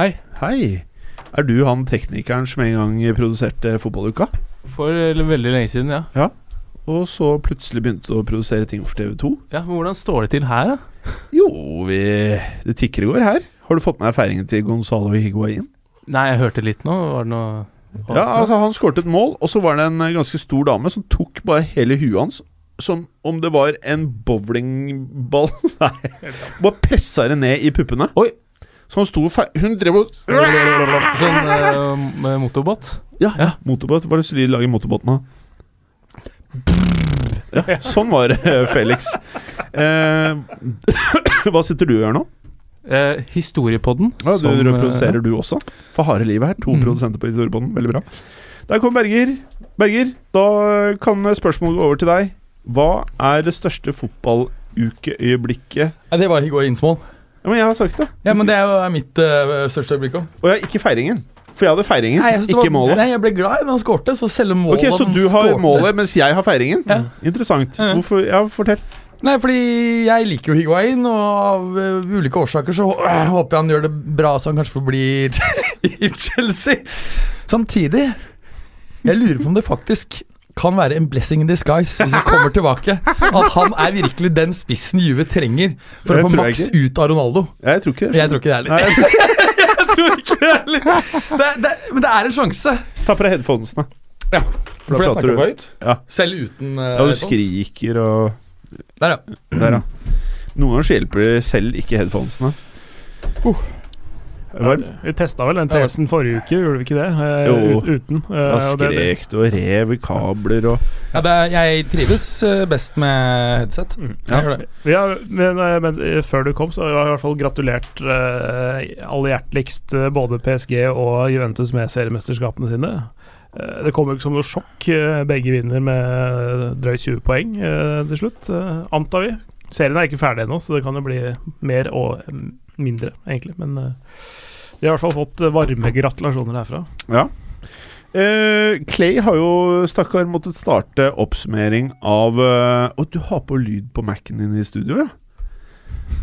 Speaker 4: Hei.
Speaker 2: Hei. Er du han teknikeren som en gang produserte Fotballuka?
Speaker 4: For veldig lenge siden, ja. ja.
Speaker 2: Og så plutselig begynte å produsere ting for TV2?
Speaker 4: ja. Men hvordan står det til her, da?
Speaker 2: Jo, vi Det tikker og går her. Har du fått med deg feiringen til Gonzalo Higuain?
Speaker 4: Nei, jeg hørte litt nå. Var det noe
Speaker 2: Ja, altså Han skårte et mål, og så var det en eh, ganske stor dame som tok bare hele huet hans som om det var en bowlingball. Nei, bare pressa det ned i puppene.
Speaker 4: Oi.
Speaker 2: Så han sto og Hun drev og
Speaker 4: Sånn uh, med motorbåt?
Speaker 2: Ja, ja. motorbåt. Hva er det de lager motorbåten av? Ja, sånn var det, Felix. Eh, hva sitter du og gjør nå?
Speaker 4: Eh, historiepodden.
Speaker 2: Ja, du
Speaker 4: som, produserer
Speaker 2: reproduserer du også. For harde livet her. To
Speaker 4: Mm.
Speaker 2: produsenter på Historiepodden. Veldig bra. Der kom Berger. Berger, da kan spørsmålet gå over til deg. Hva er det største fotballukeøyeblikket
Speaker 3: Ja, det var i går Innsmål.
Speaker 2: Ja, men jeg har sagt det.
Speaker 3: Ja, men det er jo mitt uh, største øyeblikk òg.
Speaker 2: Og ja, ikke feiringen. For jeg hadde feiringen, ikke målet.
Speaker 3: Nei, jeg ble glad når han skårte, så selve målet
Speaker 2: Ok, Så du har
Speaker 3: skårte-
Speaker 2: målet, mens jeg har feiringen?
Speaker 3: Ja.
Speaker 2: Interessant.
Speaker 3: Ja.
Speaker 2: Hvorfor? Ja, fortell.
Speaker 3: Nei, fordi jeg liker jo Higuain, og av uh, ulike årsaker så uh, håper jeg han gjør det bra, så han kanskje forblir i Chelsea. Samtidig, jeg lurer på om det faktisk kan være en blessing in disguise hvis han kommer tilbake. At han er virkelig den spissen Juve trenger for
Speaker 2: jeg
Speaker 3: å få maks ut av Ronaldo.
Speaker 2: Jeg tror ikke det.
Speaker 3: Jeg tror ikke det heller. Men det er en sjanse.
Speaker 2: Ta på deg headphonesene.
Speaker 3: Ja,
Speaker 2: For
Speaker 3: For jeg
Speaker 2: prater du-
Speaker 3: høyt.
Speaker 2: Ja.
Speaker 3: Selv uten uh,
Speaker 2: Ja, du skriker og
Speaker 3: Der, ja.
Speaker 2: Der, ja. Noen ganger så hjelper det selv ikke headphonesene.
Speaker 5: Ja, vi testa vel den tesen forrige uke, gjorde vi ikke det? Eh,
Speaker 2: Jo.
Speaker 5: uten. Eh,
Speaker 2: Da skrek du og rev i kabler og
Speaker 3: ja det er, jeg trives eh, best med headset.
Speaker 5: Mm.
Speaker 3: Ja. gjør det.
Speaker 5: Vi men, eh, men før du kom, så har jeg i hvert fall gratulert eh, aller hjerteligst eh, både PSG og Juventus med seriemesterskapene sine. Det kommer ikke som noe sjokk. begge vinner med drøyt 20 poeng til slutt, antar vi. Serien er ikke ferdig ennå, så det kan jo bli mer og mindre, egentlig. Men uh, de har i hvert fall fått eh, varme gratulasjoner herfra.
Speaker 2: Ja. Uh, Clay har jo stakkar måttet starte oppsummering av Å, Å, du har på lyd på Mac-en din i studio, ja?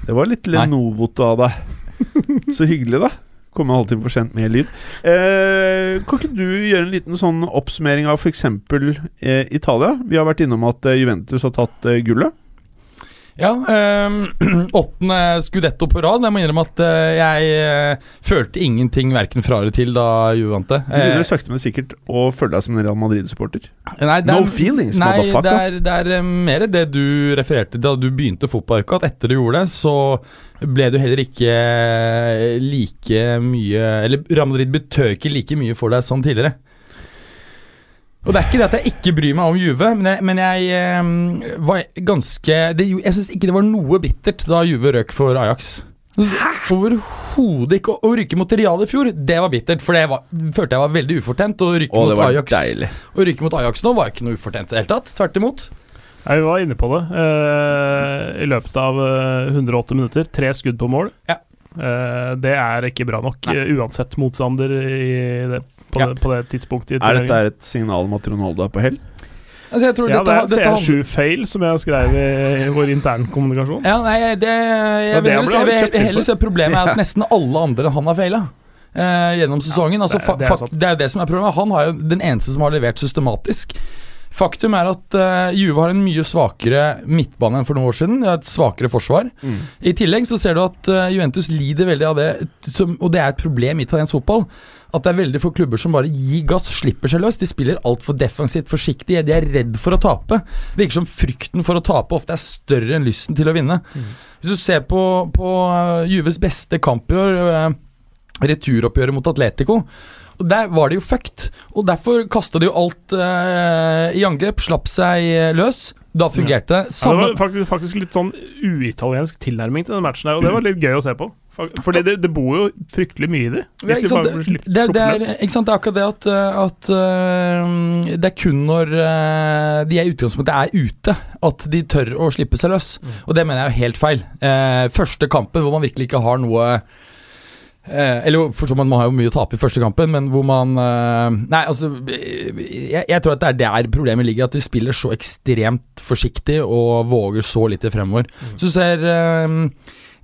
Speaker 2: Det var litt
Speaker 3: Nei.
Speaker 2: Lenovoto av deg. Så hyggelig, da. Komme en halvtime for sent med lyd. Eh, kan ikke du gjøre en liten sånn oppsummering av f.eks. Eh, Italia? Vi har vært innom at Juventus har tatt eh, gullet.
Speaker 3: Ja, ehm, åttende skudetto på rad. Jeg må innrømme at eh, jeg eh, følte ingenting verken fra eller til da Juve vant det.
Speaker 2: Du begynner
Speaker 3: Eh,
Speaker 2: sakte, men sikkert å føle deg som en Real Madrid-supporter.
Speaker 3: det er-
Speaker 2: No feelings,
Speaker 3: Nei, det
Speaker 2: motherfucker.
Speaker 3: er, det er mer det du refererte til da du begynte fotballuka, at etter du gjorde det, så ble du heller ikke like mye Eller Real Madrid betød ikke like mye for deg som tidligere. Og det er ikke det at jeg ikke bryr meg om Juve, men jeg, men jeg eh, var ganske det, Jeg syns ikke det var noe bittert da Juve røk for Ajax. Overhodet ikke. Å ryke mot Real i fjor, det var bittert, for det var, følte jeg var veldig ufortjent. Å ryke,
Speaker 2: Å, det
Speaker 3: mot Ajax,
Speaker 2: deilig.
Speaker 3: å ryke mot Ajax nå var ikke noe ufortjent i det hele tatt. Tvert imot.
Speaker 5: Nei, Vi var inne på det. Eh, I løpet av eh, 108 minutter, tre skudd på mål.
Speaker 3: Ja.
Speaker 5: Eh, det er ikke bra nok,
Speaker 3: Nei.
Speaker 5: eh, uansett motstander i det, på,
Speaker 3: Ja.
Speaker 5: det, på det tidspunktet. i
Speaker 2: Er dette et signal om at Ronaldo er på hell?
Speaker 3: Altså, jeg tror
Speaker 5: Ja, det er CR7-feil som jeg skrev i vår internkommunikasjon.
Speaker 3: Ja, nei, det, jeg,
Speaker 5: det
Speaker 3: vil
Speaker 5: han
Speaker 3: heller,
Speaker 5: ble
Speaker 3: jeg vil heller se problemet er at nesten alle andre enn han har feila. Eh, gjennom sesongen. altså,
Speaker 5: det- det er sant.
Speaker 3: det er det som er problemet. Han er jo den eneste som har levert systematisk. Faktum er at uh, Juve har en mye svakere midtbane enn for noen år siden. De har et svakere forsvar. I tillegg så ser du at uh, Juventus lider veldig av det, som, og det er et problem i italiensk fotball. At det er veldig få klubber som bare gir gass, slipper seg løs. De spiller altfor defensivt forsiktig. De er redd for å tape. Det virker som frykten for å tape ofte er større enn lysten til å vinne. Hvis du ser på, på eh, Juves beste kamp i år, eh, returoppgjøret mot Atletico og Der var det jo fucked, og derfor kasta de jo alt uh, i angrep. Slapp seg eh, løs. Da fungerte det.
Speaker 5: Ja, det var faktisk, faktisk litt sånn uitaliensk tilnærming til den matchen her, og det var litt gøy å se på. Fordi det, det bor jo fryktelig mye i det.
Speaker 3: Ja,
Speaker 5: Hvis de bare blir
Speaker 3: det, det, er, ikke sant? det er akkurat det at, eh, at uh, Det er kun når uh, de er i utgangspunktet er ute, at de tør å slippe seg løs.
Speaker 5: Mm.
Speaker 3: Og det mener jeg er helt feil. Uh, første kampen hvor man virkelig ikke har noe eh, Eller for så man har jo mye å tape i første kampen, men hvor man eh, Nei, altså jeg, jeg tror at det er der problemet ligger, at de spiller så ekstremt forsiktig og våger så lite fremover. Så du ser eh,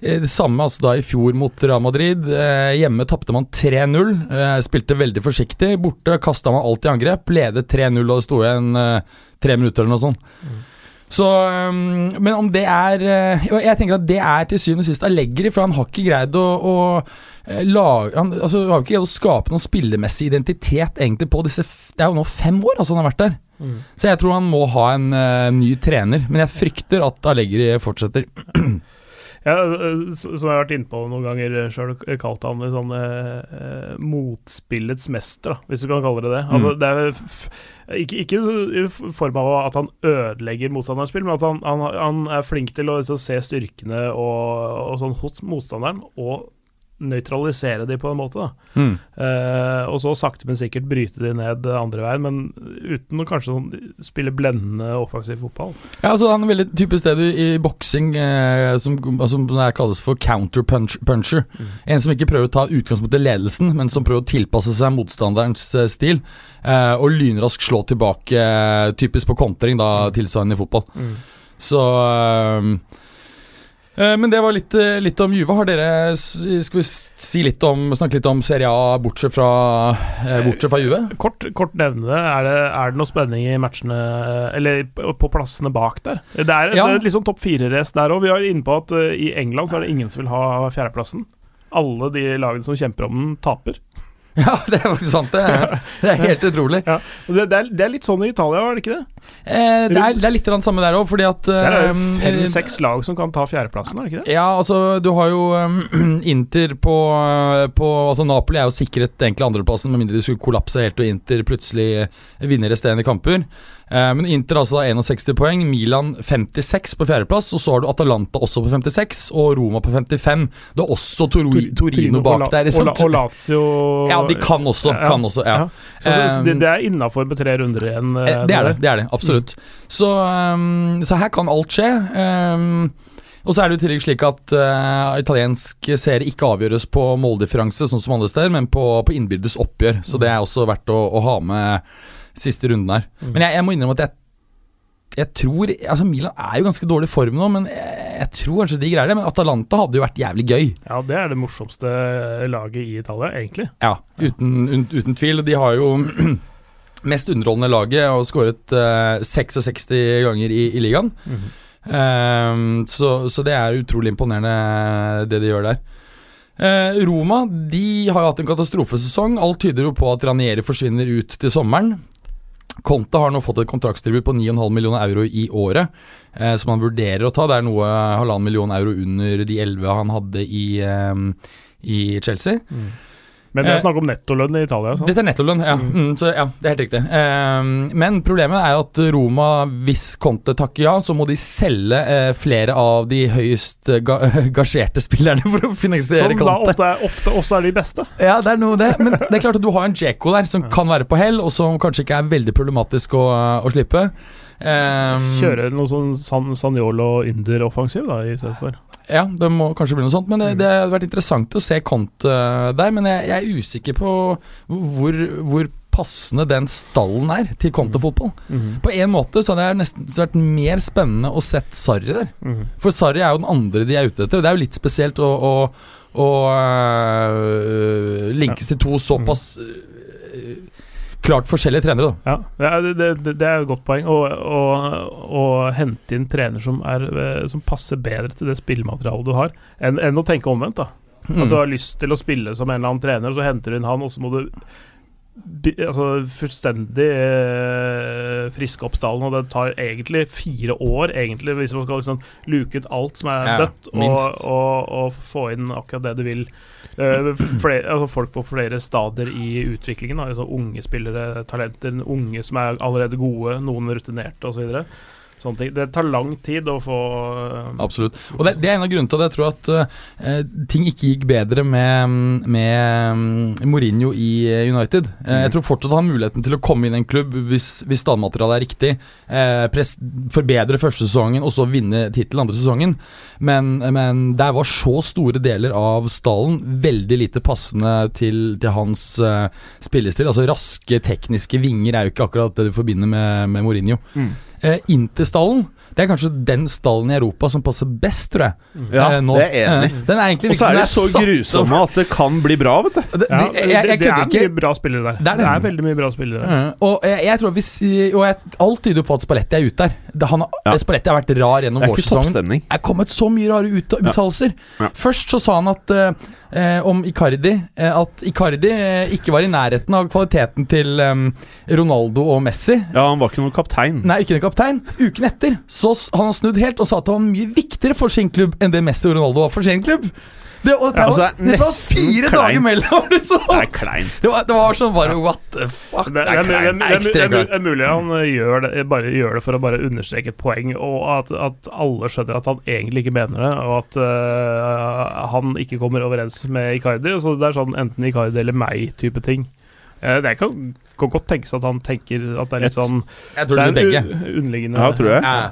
Speaker 3: Eh, Det samme altså da i fjor mot Real Madrid. Eh, hjemme tapte man 3-0. Eh, spilte veldig forsiktig. Borte kasta man alt i angrep. Ledet 3-0 og det sto igjen tre minutter eller noe sånt. Så, um, men om det er eh, Jeg tenker at det er til syvende og sist Allegri, for han har ikke greid å, å eh, lage Han altså, har ikke greid å skape noen spillemessig identitet egentlig på disse Det er jo nå fem år altså han har vært der. Så jeg tror han må ha en uh, ny trener. Men jeg frykter at Allegri fortsetter.
Speaker 5: Ja, som jeg har vært inne på noen ganger sjøl, kalt han sånn eh, motspillets mester, da, hvis du kan kalle det det. Altså,
Speaker 3: Mm.
Speaker 5: det er ikke, ikke i form av at han ødelegger motstanderens spill, men at han, han, han er flink til å liksom, se styrkene og, og sånn hos motstanderen, og nøytralisere de på en måte.
Speaker 3: Mm.
Speaker 5: Eh, og så sakte, men sikkert bryte de ned andre veien, men uten å kanskje sånn, spille blendende offensiv fotball.
Speaker 3: Ja, altså Han er veldig typisk det du i boksing eh, som, som kalles for counterpuncher. Mm. En som ikke prøver å ta utgangspunkt i ledelsen, men som prøver å tilpasse seg motstanderens eh, stil. Eh, og lynrask slå tilbake, typisk på kontring, da tilsvarende i fotball. Så eh, eh, men det var litt, eh, litt om Juve. Har dere Skal vi si litt om, snakke litt om Serie A bortsett fra, eh, bortsett fra Juve?
Speaker 5: Kort, kort nevne det. Er, det. er det noe spenning i matchene Eller på plassene bak der? Det er,
Speaker 3: Ja.
Speaker 5: er litt sånn topp fire-race der òg. Vi er inne på at eh, i England så er det ingen som vil ha fjerdeplassen. Alle de lagene som kjemper om den, taper.
Speaker 3: Ja, det er faktisk sant. Det er, det er helt utrolig.
Speaker 5: Og Det, er, det er litt sånn i Italia, er det ikke det?
Speaker 3: Eh, det, er, det er litt samme der òg, fordi at
Speaker 5: Der er det
Speaker 3: eh,
Speaker 5: fem-seks lag som kan ta fjerdeplassen, er det ikke det?
Speaker 3: Ja, altså du har jo um, Inter på, på Altså Napoli er jo sikret egentlig andreplassen, med mindre de skulle kollapse helt og Inter plutselig vinner resterende kamper. Eh, men Inter altså har 61 poeng, Milan 56 på fjerdeplass, og så har du Atalanta også på 56, og Roma på 55. Det er også Tor Torino
Speaker 5: Torino
Speaker 3: bak der.
Speaker 5: Og, og Lazio
Speaker 3: Ja, de kan også. Kan også ja.
Speaker 5: Så, så, så det,
Speaker 3: Um,
Speaker 5: det er innafor med tre runder igjen. eh,
Speaker 3: Eh, Det er det, det er det, absolutt. Så, um, så her kan alt skje. Og så er det jo i tillegg slik at uh, italiensk serie ikke avgjøres på måldifferanse, sånn som andre steder, men på, på innbyrdes oppgjør. Så det er også verdt å, å ha med siste runden her. Men jeg, jeg må innrømme at jeg jeg tror Altså Milan er jo ganske dårlig form nå, men jeg, jeg tror kanskje de greier det. Men Atalanta hadde jo vært jævlig gøy.
Speaker 5: Ja, det er det morsomste laget i Italia, egentlig.
Speaker 3: Ja, uten, un, uten tvil. De har jo mest underholdende laget og skåret uh, 66 ganger i, i ligaen. Ehm, så, så det er utrolig imponerende, det de gjør der. Eh, Roma de har jo hatt en katastrofesesong. Alt tyder jo på at Ranieri forsvinner ut til sommeren. Conte har nå fått et kontraktstilbud på 9,5 millioner euro i året, eh, som han vurderer å ta. Det er noe halvannen million euro under de 11 han hadde i, eh, i Chelsea.
Speaker 5: Men det
Speaker 3: Eh,
Speaker 5: er snakk om nettolønn i Italia. Sant?
Speaker 3: Dette er nettolønn, ja. Mm, så ja, det er helt riktig. Ehm, men problemet er at Roma, hvis Conte takker ja, så må de selge eh, flere av de høyest eh, ga gasjerte spillerne for å finansiere Conte.
Speaker 5: Som da ofte, er- ofte også er de beste.
Speaker 3: Ja, det er noe det. Men det er klart at du har en Jeko der som kan være på hell, og som kanskje ikke er veldig problematisk å, å slippe. Um,
Speaker 5: Kjøre noe sånn San, Sanjolo Inder-offensiv da, i stedet for.
Speaker 3: Ja, det må kanskje bli noe sånt. Men det, det hadde vært interessant å se Conte der. Men jeg, jeg er usikker på hvor, hvor passende den stallen er til Conte-fotball. På en måte så hadde jeg nesten vært mer spennende å sett Sarri der. For Sarri er jo den andre de er ute etter. Det er jo litt spesielt å, å, å øh, linkes til to såpass øh, klart forskjellige trenere. da
Speaker 5: Ja, det, det, det, er et godt poeng. Å, hente inn trener som, er, eh, som passer bedre til det spillematerialet du har, enn, enn å tenke omvendt. da At du har lyst til å spille som en eller annen trener, så henter du inn han, og så må du altså, fullstendig eh, friske opp stallen. Og det tar egentlig fire år, egentlig, hvis man skal liksom luke ut alt som er
Speaker 3: Ja,
Speaker 5: dødt, og, og, og få inn akkurat det du vil. Eh, flere, altså folk på flere stadier i utviklingen. Altså unge spillere, talenter, unge som er allerede gode, noen rutinerte osv. Så Sånne ting. Det tar lang tid å få eh,
Speaker 3: Absolutt. Og det, det er en av grunnene til at jeg tror at uh, ting ikke gikk bedre med, med mm, Mourinho i eh, United. Uh, jeg tror fortsatt han har muligheten til å komme inn i en klubb hvis, hvis standmaterialet er riktig. Uh, press, forbedre første sesongen og så vinne tittel andre sesongen. Men, men der var så store deler av stallen veldig lite passende til, til hans spillestil. Altså raske, tekniske vinger er jo ikke akkurat det du forbinder med, med Mourinho. Eh, Interstallen det er kanskje den stallen i Europa som passer best, tror jeg.
Speaker 2: Ja,
Speaker 3: eh, nå.
Speaker 2: det er enig.
Speaker 3: Eh, Den er egentlig
Speaker 2: Og så er de så grusomme at det kan bli bra, vet du.
Speaker 3: Det,
Speaker 5: ja,
Speaker 3: det, jeg, jeg,
Speaker 5: det, det er mye bra spillere der.
Speaker 3: Det er det.
Speaker 5: Det er veldig mye bra spillere der.
Speaker 3: Mm. og jeg, jeg tror hvis Og jeg, alt tyder jo på at Spalletti er ute der. Det, han, har-
Speaker 2: Ja.
Speaker 3: Spalletti har vært rar gjennom vårsesongen. Det er kommet så mye rare ut, uttalelser.
Speaker 2: Ja.
Speaker 3: Først så sa han at eh, eh, om Icardi eh, At Icardi eh, ikke var i nærheten av kvaliteten til um, Ronaldo og Messi.
Speaker 2: Ja, han var ikke noen kaptein.
Speaker 3: Nei, ikke noen kaptein. Uken etter så s- han har snudd helt og sa at det var mye viktigere for sin klubb enn det Messi og Ronaldo var for sin klubb. Det, og det,
Speaker 2: Ja, altså,
Speaker 3: var,
Speaker 2: det er
Speaker 3: var fire
Speaker 2: kleint.
Speaker 3: dager mellom! liksom.
Speaker 2: Det er kleint.
Speaker 3: Det var, det var sånn bare what the fuck?
Speaker 5: Det, det, er, det, er, det, er, det, er, det er mulig han eh, gjør det, bare gjør det for å bare understreke et poeng, og at, at alle skjønner at han egentlig ikke mener det, og at uh, han ikke kommer overens med Icardi. Så det er sånn enten Icardi eller meg-type ting. Eh, det kan, kan godt tenkes at han tenker at det er litt sånn
Speaker 3: Jeg tror det
Speaker 5: det
Speaker 3: blir begge.
Speaker 5: Un underliggende
Speaker 2: Ja, tror jeg.
Speaker 3: Ja.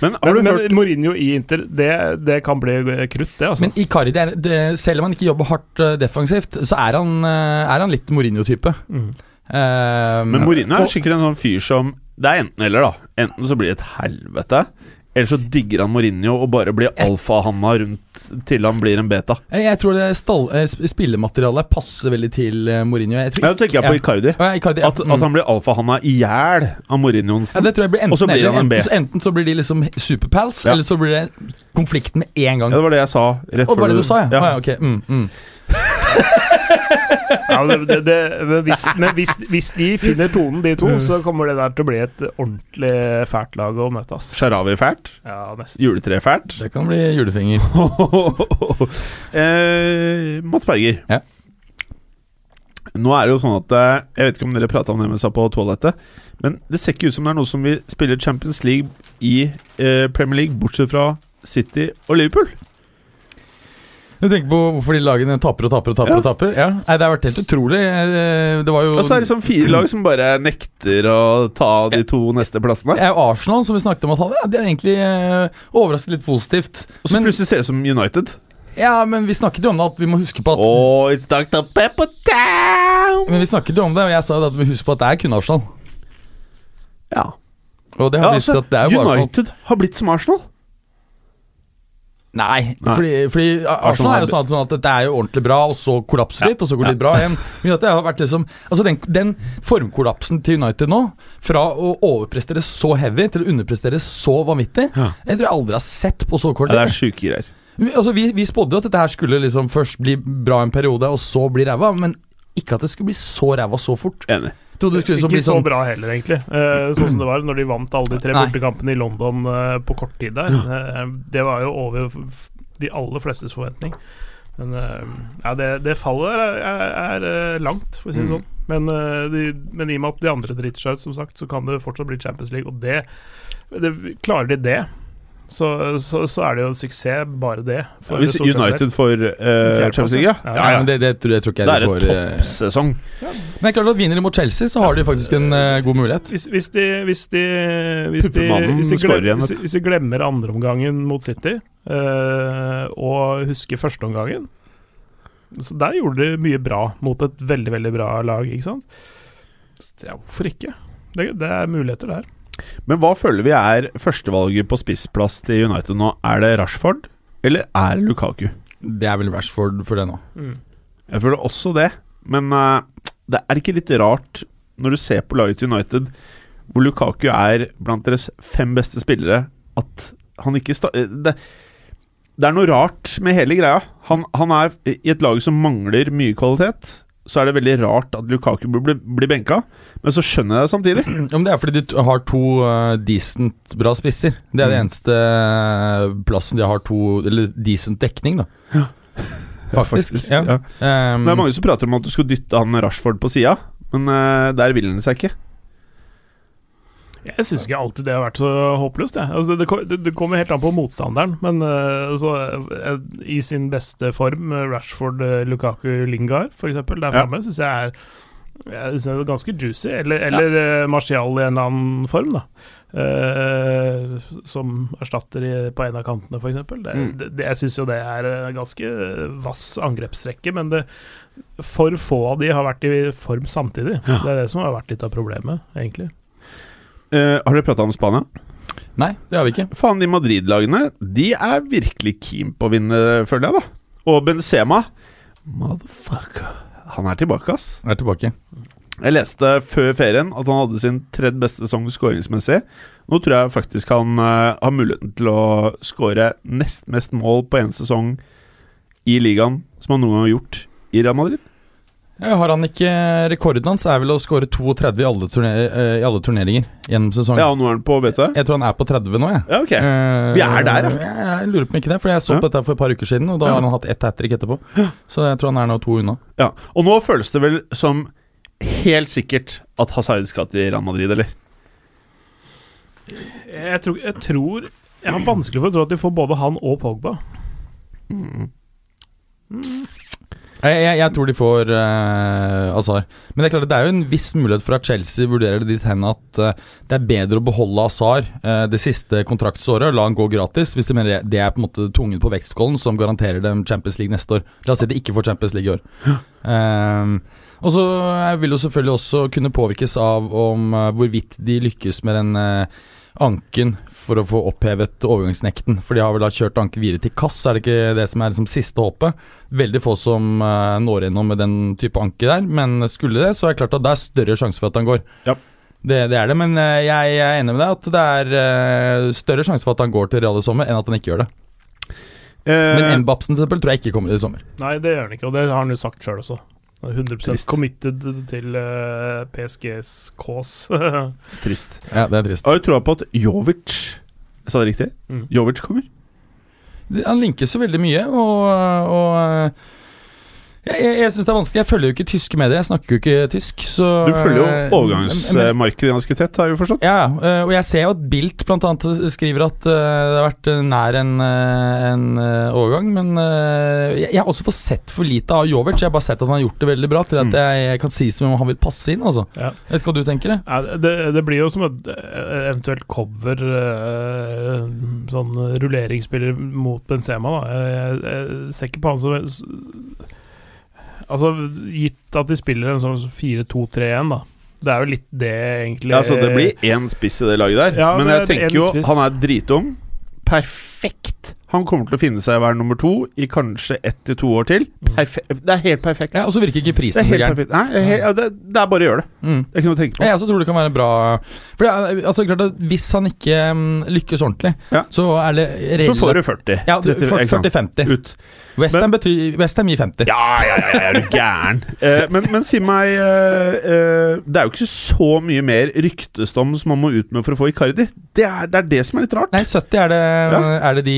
Speaker 2: Men har du
Speaker 5: Men,
Speaker 2: hørt
Speaker 5: Mourinho i Inter, det, det kan bli krutt, det, altså.
Speaker 3: Men Icardi, er, det, selv om han ikke jobber hardt eh, defensivt, så er han, eh, er han litt Mourinho-type.
Speaker 5: Mm.
Speaker 3: Eh,
Speaker 2: Men Mourinho er
Speaker 3: og-
Speaker 2: sikkert en sånn fyr som Det er enten eller, da. Enten så blir det et helvete, eller så digger han Mourinho og bare blir alfahanna rundt til han blir en beta.
Speaker 3: Jeg, tror det stall, eh, spillematerialet passer veldig til eh, Mourinho. Jeg
Speaker 2: Da tenker jeg på Icardi.
Speaker 3: Ja, Icardi, ja.
Speaker 2: At, at han blir alfahanna i hjel av Mourinho
Speaker 3: ja, det tror jeg blir enten,
Speaker 2: Og så blir han en B.
Speaker 3: enten, så, enten så blir de liksom superpals,
Speaker 2: Ja.
Speaker 3: eller så blir det konflikt med en gang.
Speaker 2: Ja, det var det jeg sa rett
Speaker 3: Og det var det du sa, ja?
Speaker 2: ja.
Speaker 3: Ah, ja ok. mm, mm.
Speaker 5: Ja, det, det, det, men hvis, men hvis, hvis de finner tonen, de to, så kommer det der til å bli et ordentlig fælt lag å møte. ass.
Speaker 2: Sharawi fælt.
Speaker 5: Ja, nesten.
Speaker 2: Juletre fælt.
Speaker 3: Det kan bli julefinger.
Speaker 2: eh, Mats Berger.
Speaker 3: Ja.
Speaker 2: Nå er det jo sånn at eh, Jeg vet ikke om dere prata om det mens jeg på toalettet, men det ser ikke ut som det er noe som vil spille Champions League i eh, Premier League, bortsett fra City og Liverpool.
Speaker 3: Du tenker på hvorfor de lagene taper og taper og taper?
Speaker 2: Ja.
Speaker 3: og taper Ja, Nei, Det har vært helt utrolig. Eh, Det var jo
Speaker 2: Og så er det liksom fire lag som bare nekter å ta de to neste plassene.
Speaker 3: Det er jo Arsenal som vi snakket om å ta det, ja, det er egentlig overraskende overrasket litt positivt.
Speaker 2: Og så
Speaker 3: Men,
Speaker 2: plutselig ser det ut som United.
Speaker 3: ja, men vi snakket jo om det at vi må huske på at
Speaker 2: Oh, it's Dr. Pepper Town!
Speaker 3: Men vi snakket jo om det, og jeg sa jo at vi må huske på at det er kun Arsenal.
Speaker 2: Ja.
Speaker 3: Og det
Speaker 2: ja
Speaker 3: har vist
Speaker 2: altså,
Speaker 3: at det er jo bare Arsenal.
Speaker 2: United har blitt som Arsenal.
Speaker 3: Nei,
Speaker 2: Nei.
Speaker 3: fordi, fordi Arsenal er jo sånn at, sånn at dette er jo ordentlig bra, og så kollapser det litt, og så går det litt bra igjen. Men at det har vært liksom Altså den, den formkollapsen til United nå, fra å overprestere så heavy til å underprestere så vanvittig,
Speaker 2: Ja.
Speaker 3: jeg tror jeg aldri har sett på så kort
Speaker 2: Ja, det er sjuke greier.
Speaker 3: Altså, vi, vi spådde jo at dette her skulle liksom først bli bra en periode, og så bli ræva, men ikke at det skulle bli så ræva så fort.
Speaker 2: Enig.
Speaker 3: Trodde det skulle
Speaker 5: Ikke så
Speaker 3: sånn
Speaker 5: bra heller, egentlig. Eh, sånn som det var når de vant alle de tre bortekampene i London eh, på kort tid der. Eh, det var jo over de aller flestes forventning. Men ja, det, det fallet er, er, er eh, langt, for å si det
Speaker 2: Mm.
Speaker 5: sånn. Men, de, men i og med at de andre driter seg ut, som sagt, så kan det fortsatt bli Champions League. Og det, det Klarer de det, så, så, så er det jo en suksess, bare det. for
Speaker 2: Hvis. United får uh, Champions League, ja.
Speaker 5: Ja,
Speaker 3: ja, men det, det, tror, jeg tror ikke
Speaker 2: Det
Speaker 3: jeg
Speaker 2: er
Speaker 3: de
Speaker 2: en
Speaker 3: får eh,
Speaker 2: toppsesong.
Speaker 3: Men er klart at vinner de mot Chelsea, så har de faktisk en uh, god mulighet.
Speaker 5: Hvis, hvis de Hvis de, hvis de, hvis de,
Speaker 2: skårer
Speaker 5: hvis, de- hvis de glemmer andreomgangen mot City, uh, og husker førsteomgangen Så Der gjorde de mye bra mot et veldig, veldig bra lag, ikke sant? Ja, hvorfor ikke? Det, det er muligheter der.
Speaker 2: Men hva føler vi er førstevalget på spissplass til United nå? Er det Rashford, eller er det Lukaku?
Speaker 3: Det er vel Rashford for det nå.
Speaker 2: Jeg føler også det, men uh, det er ikke litt rart når du ser på laget til United, hvor Lukaku er blant deres fem beste spillere, at han ikke sta eh, det, det er noe rart med hele greia. Han, han er i et lag som mangler mye kvalitet. Så er det veldig rart at Lukaku blir, blir, benka, men så skjønner jeg det samtidig.
Speaker 3: Ja, men det er fordi de har to uh, decent bra spisser. Det er det
Speaker 2: Mm.
Speaker 3: eneste eh, plassen de har to Eller decent dekning, da. Faktisk.
Speaker 2: Faktisk,
Speaker 3: ja.
Speaker 2: ja.
Speaker 3: Um,
Speaker 2: Det er mange som prater om at du skulle dytte han Rashford på sida, men uh, der vil han seg ikke.
Speaker 5: Jeg syns ikke alltid det har vært så håpløst. Altså, det, det, det, kommer helt an på motstanderen, men uh, altså, i sin beste form, eh, Rashford, Lukaku, Lingard f.eks., der
Speaker 2: Ja.
Speaker 5: syns jeg er jeg synes det er ganske juicy. Eller, eller ja. Martial i en eller annen form, da. Uh, som erstatter på en av kantene, f.eks.
Speaker 2: Mm.
Speaker 5: det, det, jeg syns jo det er ganske vass angrepsrekke, men det, for få av de har vært i form samtidig.
Speaker 2: Ja.
Speaker 5: Det er det som har vært litt av problemet, egentlig.
Speaker 2: Eh, har dere prata om Spania?
Speaker 3: Nei, det har vi ikke.
Speaker 2: Faen, de Madrid-lagene De er virkelig keen på å vinne, føler jeg, da. Og Benzema Motherfucker. Han er tilbake, ass.
Speaker 3: Er tilbake.
Speaker 2: Jeg leste før ferien at han hadde sin tredje beste sesong skåringsmessig. Nå tror jeg faktisk han uh, har muligheten til å skåre nest mest mål på én sesong i ligaen som han noen gang har gjort i Real Madrid.
Speaker 3: Har han ikke Rekorden hans er vel å skåre 32 i alle, turner, eh, i alle turneringer gjennom sesongen.
Speaker 2: Ja, og nå er han på, vet du?
Speaker 3: Jeg tror han er på 30 nå, jeg.
Speaker 2: Ja, ok.
Speaker 3: Eh,
Speaker 2: Vi er der, ja.
Speaker 3: Jeg, jeg lurer på om ikke det, for jeg så
Speaker 2: Ja.
Speaker 3: på dette for et par uker siden, og da
Speaker 2: Ja.
Speaker 3: har han hatt ett hat trick etterpå. Så jeg tror han er nå to unna.
Speaker 2: Ja. Og nå føles det vel som helt sikkert at Hazard skal til Real Madrid, eller?
Speaker 5: Jeg tror, jeg tror Jeg har vanskelig for å tro at de får både han og Pogba.
Speaker 3: Jeg, jeg, jeg tror de får uh, Azar. Men det er klart det er jo en viss mulighet for at Chelsea vurderer det dit hen at uh, det er bedre å beholde Azar uh, det siste kontraktsåret og la han gå gratis, hvis de mener det- er på en måte tungen på vektskålen som garanterer dem Champions League neste år. La oss si de ikke får Champions League i år. Um, og så vil jo selvfølgelig også kunne påvirkes av om hvorvidt de lykkes med den eh, anken for å få opphevet overgangsnekten. For de har vel da kjørt anken videre til Kass, er det ikke det som er liksom siste håpet? Veldig få som uh, når gjennom med den type anke der, men skulle det, så er det klart at det er større sjanse for at han går.
Speaker 2: Ja.
Speaker 3: Det, det er det, men eh, jeg, jeg er enig med deg at det er uh, større sjanse for at han går til Real i sommer, enn at han ikke gjør det.
Speaker 2: Eh,
Speaker 3: Men Mbapsen til eksempel tror jeg ikke kommer i sommer.
Speaker 5: Nei, det gjør han ikke, og det har han jo sagt sjøl også. Han er 100
Speaker 2: Trist.
Speaker 5: committed til uh, PSGs cause.
Speaker 2: trist.
Speaker 3: Ja, det er trist.
Speaker 2: Jeg har du troa på at Jovic Jeg sa det riktig?
Speaker 5: Mm.
Speaker 2: Jovic kommer.
Speaker 3: Han linkes jo veldig mye, og, og Jeg, jeg, jeg syns det er vanskelig. Jeg følger jo ikke tyske medier. Jeg snakker jo ikke tysk, så
Speaker 2: Du følger jo
Speaker 3: eh,
Speaker 2: overgangsmarkedet ganske tett, har jeg jo forstått.
Speaker 3: Ja, eh, og jeg ser jo at Bilt annet skriver at eh, det har vært nær en, en overgang, men jeg, jeg har også fått sett for lite av Jovic. Jeg har bare sett at han har gjort det veldig bra, til at
Speaker 2: Mm.
Speaker 3: jeg, jeg kan si som om han vil passe inn. Altså.
Speaker 5: Ja.
Speaker 3: Vet ikke hva du tenker? Det?
Speaker 5: Ja, det, det blir jo som et eventuelt cover Sånn rulleringsspiller mot Benzema, da. Jeg, jeg, jeg ser ikke på han som Altså, gitt at de spiller en sånn 4-2-3-1, da. Det er jo litt det, egentlig.
Speaker 2: Ja, så det blir én spiss i det laget der.
Speaker 5: Ja,
Speaker 2: Men jeg
Speaker 5: er
Speaker 2: tenker jo
Speaker 5: spiss.
Speaker 2: han er dritung. Perfekt. Han kommer til å finne seg å være nummer to i kanskje ett til to år til. Perfe det er helt perfekt.
Speaker 3: Ja, Og så virker ikke prisen så gæren.
Speaker 2: Nei, det helt- ja, det, det er bare å gjøre det.
Speaker 3: Mm.
Speaker 2: Det er ikke noe å tenke på.
Speaker 3: Jeg også tror det kan være bra For det er, altså, klart at Hvis han ikke mm, lykkes ordentlig,
Speaker 2: Ja.
Speaker 3: så er det
Speaker 2: Så får du 40.
Speaker 3: ja, du-
Speaker 2: 30, ikke sant?
Speaker 3: 40-50.
Speaker 2: Ut.
Speaker 3: Westham Westham gir 50.
Speaker 2: Ja, ja, ja, ja, er du gæren? Eh, men, men si meg eh, eh, Det er jo ikke så mye mer ryktestom som man må ut med for å få Icardi. Det er det, er det som er litt rart.
Speaker 3: Nei, 70 er det, er det de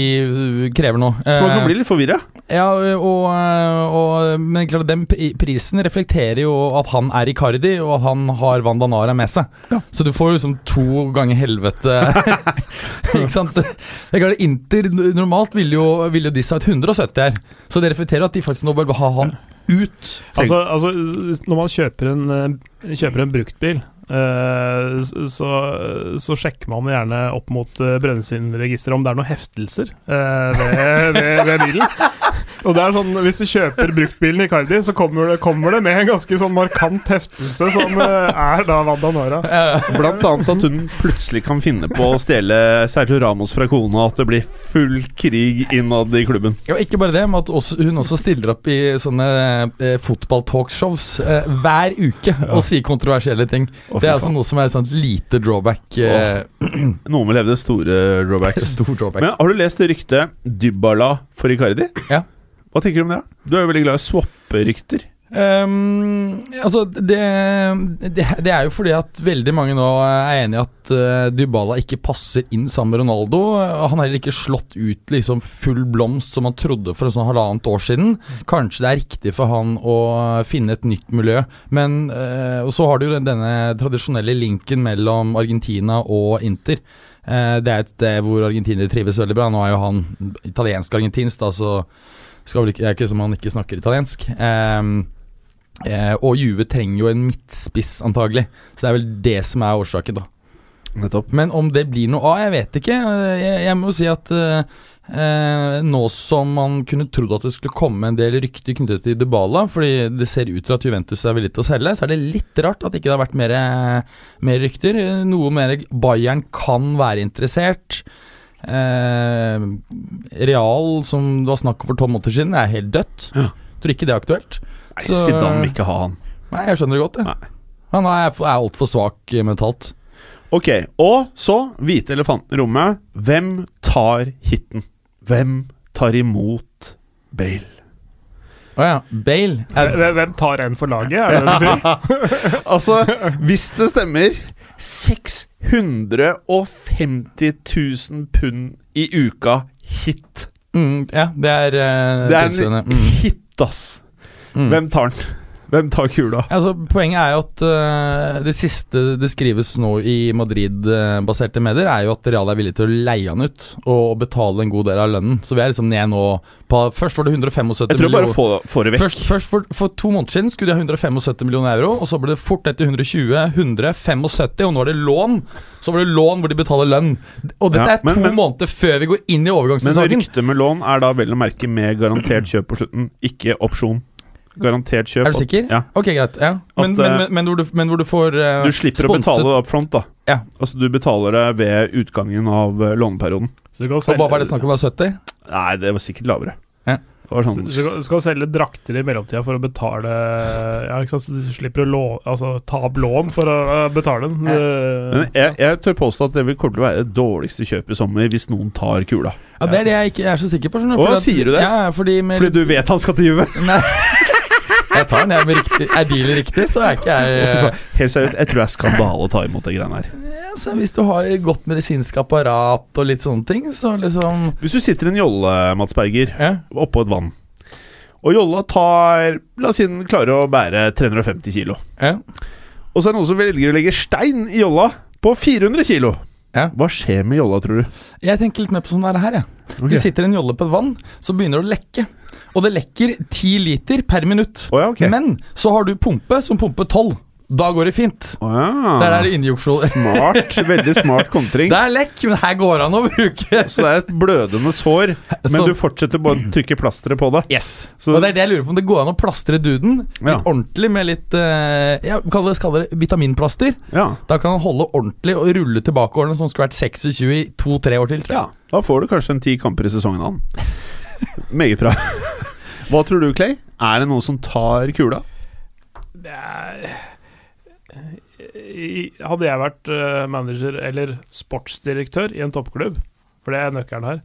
Speaker 3: krever
Speaker 2: noe. Man kan
Speaker 3: Eh,
Speaker 2: bli litt forvirra.
Speaker 3: Ja, og, og Men klart, den prisen reflekterer jo at han er Icardi, og at han har Vandanara med seg.
Speaker 2: Ja.
Speaker 3: Så du får liksom to ganger helvete. ikke sant? Det er klart, Inter normalt ville jo, vil jo disse ha et 170 her. Så det reflekterer at de faktisk nå bør ha han ut.
Speaker 5: Altså, altså, når man kjøper en, eh, kjøper en bruktbil, eh, så, så sjekker man gjerne opp mot uh, Brønnøysundregisteret om det er noen heftelser eh, ved, ved, ved bilen. Og det er sånn, Hvis du kjøper bruktbilen Icardi, så kommer det, kommer det med en ganske sånn markant heftelse, som eh, er da Wanda Nora.
Speaker 2: Blant annet at hun plutselig kan finne på å stjele Sergio Ramos fra kona, og at det blir full krig innad i klubben.
Speaker 3: Ja, ikke bare det, men at også, hun også stiller opp i sånne eh, fotball-talkshows eh, hver uke og sier kontroversielle ting.
Speaker 2: Å,
Speaker 3: det er altså noe som er et sånt lite drawback. Eh,
Speaker 2: Noen vil hevde store drawbacks.
Speaker 3: Stor drawback.
Speaker 2: Men har du lest det ryktet Dybala for Icardi?
Speaker 3: Ja.
Speaker 2: Hva tenker du om det? Du er jo veldig glad i swap-rykter
Speaker 3: Ehm, altså, det, det, det er jo fordi at veldig mange nå er enig i at uh, Dybala ikke passer inn sammen med Ronaldo. Han har heller ikke slått ut liksom full blomst som han trodde for en sånn halvannet år siden. Kanskje det er riktig for han å finne et nytt miljø, men uh, så har du jo denne tradisjonelle linken mellom Argentina og Inter. Uh, det er et sted hvor argentinere trives veldig bra. Nå er jo han italiensk-argentinsk, da, så skal ikke, det er ikke som han ikke snakker italiensk. Um, eh, og Juve trenger jo en midtspiss, antagelig. Så det er vel det som er årsaken, da.
Speaker 2: Nettopp.
Speaker 3: Men om det blir noe av, jeg vet ikke. Jeg, jeg må si at eh, eh, nå som man kunne trodd at det skulle komme en del rykter knyttet til Dybala, fordi det ser ut til at Juventus er villig til å selge, så er det litt rart at ikke det har vært mer, mer rykter. Noe mer Bayern kan være interessert. Eh, Real, som det var snakk om for tolv måneder siden, er helt dødt.
Speaker 2: Ja.
Speaker 3: Tror ikke det er aktuelt.
Speaker 2: Nei,
Speaker 3: Så-
Speaker 2: Zidane vil ikke ha han.
Speaker 3: Nei, jeg skjønner det godt, jeg.
Speaker 2: Nei.
Speaker 3: Han er, er altfor svak eh, mentalt.
Speaker 2: Ok, og så hvite elefanten i rommet. Hvem tar hiten? Hvem tar imot Bale?
Speaker 3: Å ja. Bale. Er,
Speaker 5: hvem tar en for laget, er det det du sier?
Speaker 2: Altså, hvis det stemmer 650 000 pund i uka hit.
Speaker 3: mm, ja, det er uh,
Speaker 2: Det er en
Speaker 3: mm.
Speaker 2: hit, ass.
Speaker 3: Mm.
Speaker 2: Hvem tar den? Hvem tar kula?
Speaker 3: Altså, poenget er jo at uh, det siste det skrives nå i Madrid-baserte medier, er jo at Real er villig til å leie han ut og betale en god del av lønnen. Så vi er liksom ned nå på Først var det 175 millioner
Speaker 2: Jeg tror bare få, få det vekk.
Speaker 3: Først, først for, for to måneder siden skulle de ha 175 millioner euro, og så ble det fort etter 120, 175, og nå er det lån. Så var det lån hvor de betaler lønn. Og dette
Speaker 2: Ja,
Speaker 3: er to
Speaker 2: men- men-
Speaker 3: måneder før vi går inn i
Speaker 2: Men ryktet med lån er da vel å merke med garantert kjøp på slutten, ikke opsjon. Garantert kjøp.
Speaker 3: Er du sikker?
Speaker 2: Ja.
Speaker 3: Ok, greit. Ja. Men,
Speaker 2: At,
Speaker 3: men,
Speaker 2: eh,
Speaker 3: men, men, hvor du, men hvor du får uh,
Speaker 2: Du slipper å betale det up front, da.
Speaker 3: Ja.
Speaker 2: Altså Du betaler det ved utgangen av eh, låneperioden.
Speaker 5: Så du kan
Speaker 3: Og hva var det snakk om da? 70?
Speaker 2: Nei, det var sikkert lavere.
Speaker 3: Ja.
Speaker 2: Det var sånn
Speaker 5: Så du skal- selge drakter i mellomtida for å betale Ja, ikke sant, så du slipper å lå, altså, ta opp lån for å betale den.
Speaker 2: Men
Speaker 5: Eh,
Speaker 2: jeg, jeg tør påstå at det vil komme til å være det dårligste kjøpet i sommer hvis noen tar kula.
Speaker 3: Ja, Det er det jeg ikke er så sikker på. Sånn,
Speaker 2: Å, sier du det?
Speaker 3: Ja, fordi med,
Speaker 2: Fordi du vet han skal til Juve!
Speaker 3: Nei. Jeg tar den, jeg. Riktig, er dealen riktig, så er ikke jeg.
Speaker 2: Helt seriøst, jeg tror det er skandale å ta imot de greiene her.
Speaker 3: Ja, Hvis du har godt medisinsk apparat og litt sånne ting, så liksom
Speaker 2: Hvis du sitter i en jolle, Mats Berger,
Speaker 3: Ja.
Speaker 2: oppå et vann, Og jolla tar La oss si den klarer å bære 350 kilo.
Speaker 3: Ja.
Speaker 2: Og så er det noen som velger å legge stein i jolla på 400 kilo.
Speaker 3: Ja.
Speaker 2: Hva skjer med jolla, tror du?
Speaker 3: Jeg tenker litt mer på sånn det her, jeg.
Speaker 2: Okay.
Speaker 3: Du sitter i en jolle på et vann, så begynner det å lekke. Og det lekker ti liter per minutt.
Speaker 2: Oh, ja, okay.
Speaker 3: Men så har du pumpe som pumper 12. Da går det fint.
Speaker 2: Oh, ja.
Speaker 3: Det er der injeksjon
Speaker 2: Smart. Veldig smart kontring.
Speaker 3: Det er lekk, men her går det an å bruke.
Speaker 2: Så det er et blødende sår, men
Speaker 3: Så-
Speaker 2: du fortsetter bare å trykke plasteret på det.
Speaker 3: Yes.
Speaker 2: Så-
Speaker 3: og det er det jeg lurer på om det går an å plastre duden litt
Speaker 2: Ja.
Speaker 3: ordentlig med litt uh, Ja, kall det, kall det vitaminplaster.
Speaker 2: Ja.
Speaker 3: Da kan han holde ordentlig og rulle tilbake årene som skulle vært 26 i to-tre år til. tror jeg.
Speaker 2: ja. Da får du kanskje en ti kamper i sesongen av. Meget bra. Hva tror du, Clay? Er det noen som tar kula?
Speaker 5: Det er Hadde jeg vært eh, manager eller sportsdirektør i en toppklubb, for det er nøkkelen her,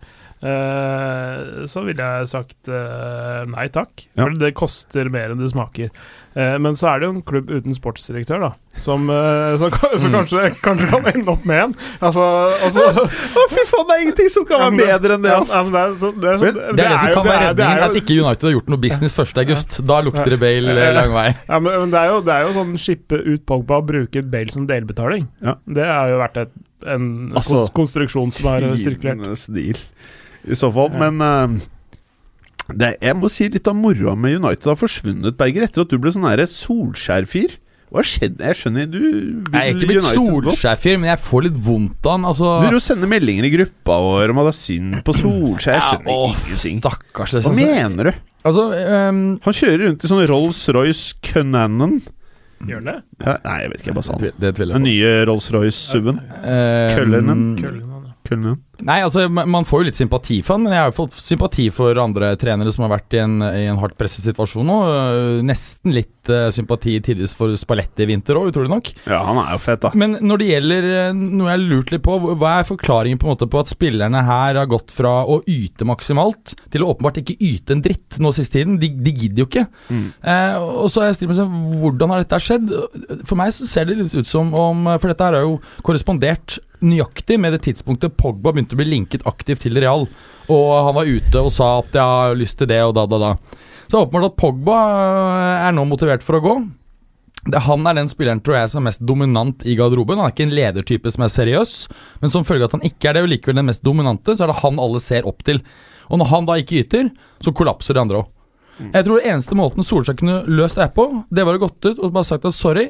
Speaker 5: så ville jeg sagt eh, nei takk.
Speaker 2: Ja.
Speaker 5: For det koster mer enn det smaker. Eh, men så er det jo en klubb uten sportsdirektør, da, som, eh, som, ka- som
Speaker 2: Mm.
Speaker 5: kanskje, kanskje kan ende opp med en. Altså, altså
Speaker 2: fy faen, det er ingenting som kan være bedre enn det, ass.
Speaker 5: det er så- det er så-
Speaker 3: Det er det som kan være redningen, at ikke United har gjort noe business 1. august. Da lukter det Bale eh, lang vei.
Speaker 5: Ja, men, men det, er jo, det er jo sånn skippe ut Pogba og bruke Bale som delbetaling.
Speaker 2: Ja.
Speaker 5: Det har jo vært et, en
Speaker 2: Altså,
Speaker 5: konstruksjon som er sirkulert.
Speaker 2: Stil, i så fall.
Speaker 5: Ja.
Speaker 2: Men uh, det, jeg må si litt av moroa med United har forsvunnet, Berger, etter at du ble sånn Solskjær-fyr. Hva skjedde? Jeg skjønner du
Speaker 3: Jeg er ikke blitt. Solskjær-fyr, men jeg får litt vondt av han. Altså,
Speaker 2: Du vil jo sende meldinger i gruppa vår om at det er synd på Solskjær. Jeg skjønner
Speaker 3: Ja, åh,
Speaker 2: ingenting.
Speaker 3: Stakkars.
Speaker 2: Hva mener du?
Speaker 3: Altså, um,
Speaker 2: Han kjører rundt i sånn Rolls-Royce Cunnanan.
Speaker 5: Gjør han det?
Speaker 2: Ja, nei, jeg vet ikke, jeg bare sa det.
Speaker 3: det, det tviler
Speaker 2: Den
Speaker 3: jeg på.
Speaker 2: nye Rolls-Royce-suven.
Speaker 3: Um, Ehm,
Speaker 2: Cullinan.
Speaker 5: Køllen, ja.
Speaker 2: Cunnanan.
Speaker 3: Nei, altså, man får jo litt sympati for han, men jeg har jo fått sympati for andre trenere som har vært i en, i en hardt presset situasjon nå. Øh, Nesten litt uh, sympati tidvis for Spalletti i vinter òg, utrolig nok.
Speaker 2: Ja, han er jo fet, da.
Speaker 3: Men når det gjelder øh, noe jeg har lurt litt på, hva er forklaringen på en måte på at spillerne her har gått fra å yte maksimalt til å åpenbart ikke yte en dritt nå siste tiden? De, de gidder jo ikke.
Speaker 2: Mm.
Speaker 3: Eh, og så har jeg stilt hvordan har dette skjedd? For meg så ser det litt ut som om For dette her har jo korrespondert nøyaktig med det tidspunktet Pogba begynte å bli linket aktivt til Real. Og han var ute og sa at 'jeg har lyst til det', og da, da, da. Så åpenbart at Pogba øh, er nå motivert for å gå. Han er den spilleren tror jeg som er mest dominant i garderoben. Han er ikke en ledertype som er seriøs, men som følge av at han ikke er det, og likevel den mest dominante, så er det han alle ser opp til. Og når han da ikke yter, så kollapser de andre òg. Jeg tror det eneste måten Solskjær kunne løst det på, det var å gått ut og bare sagt at sorry,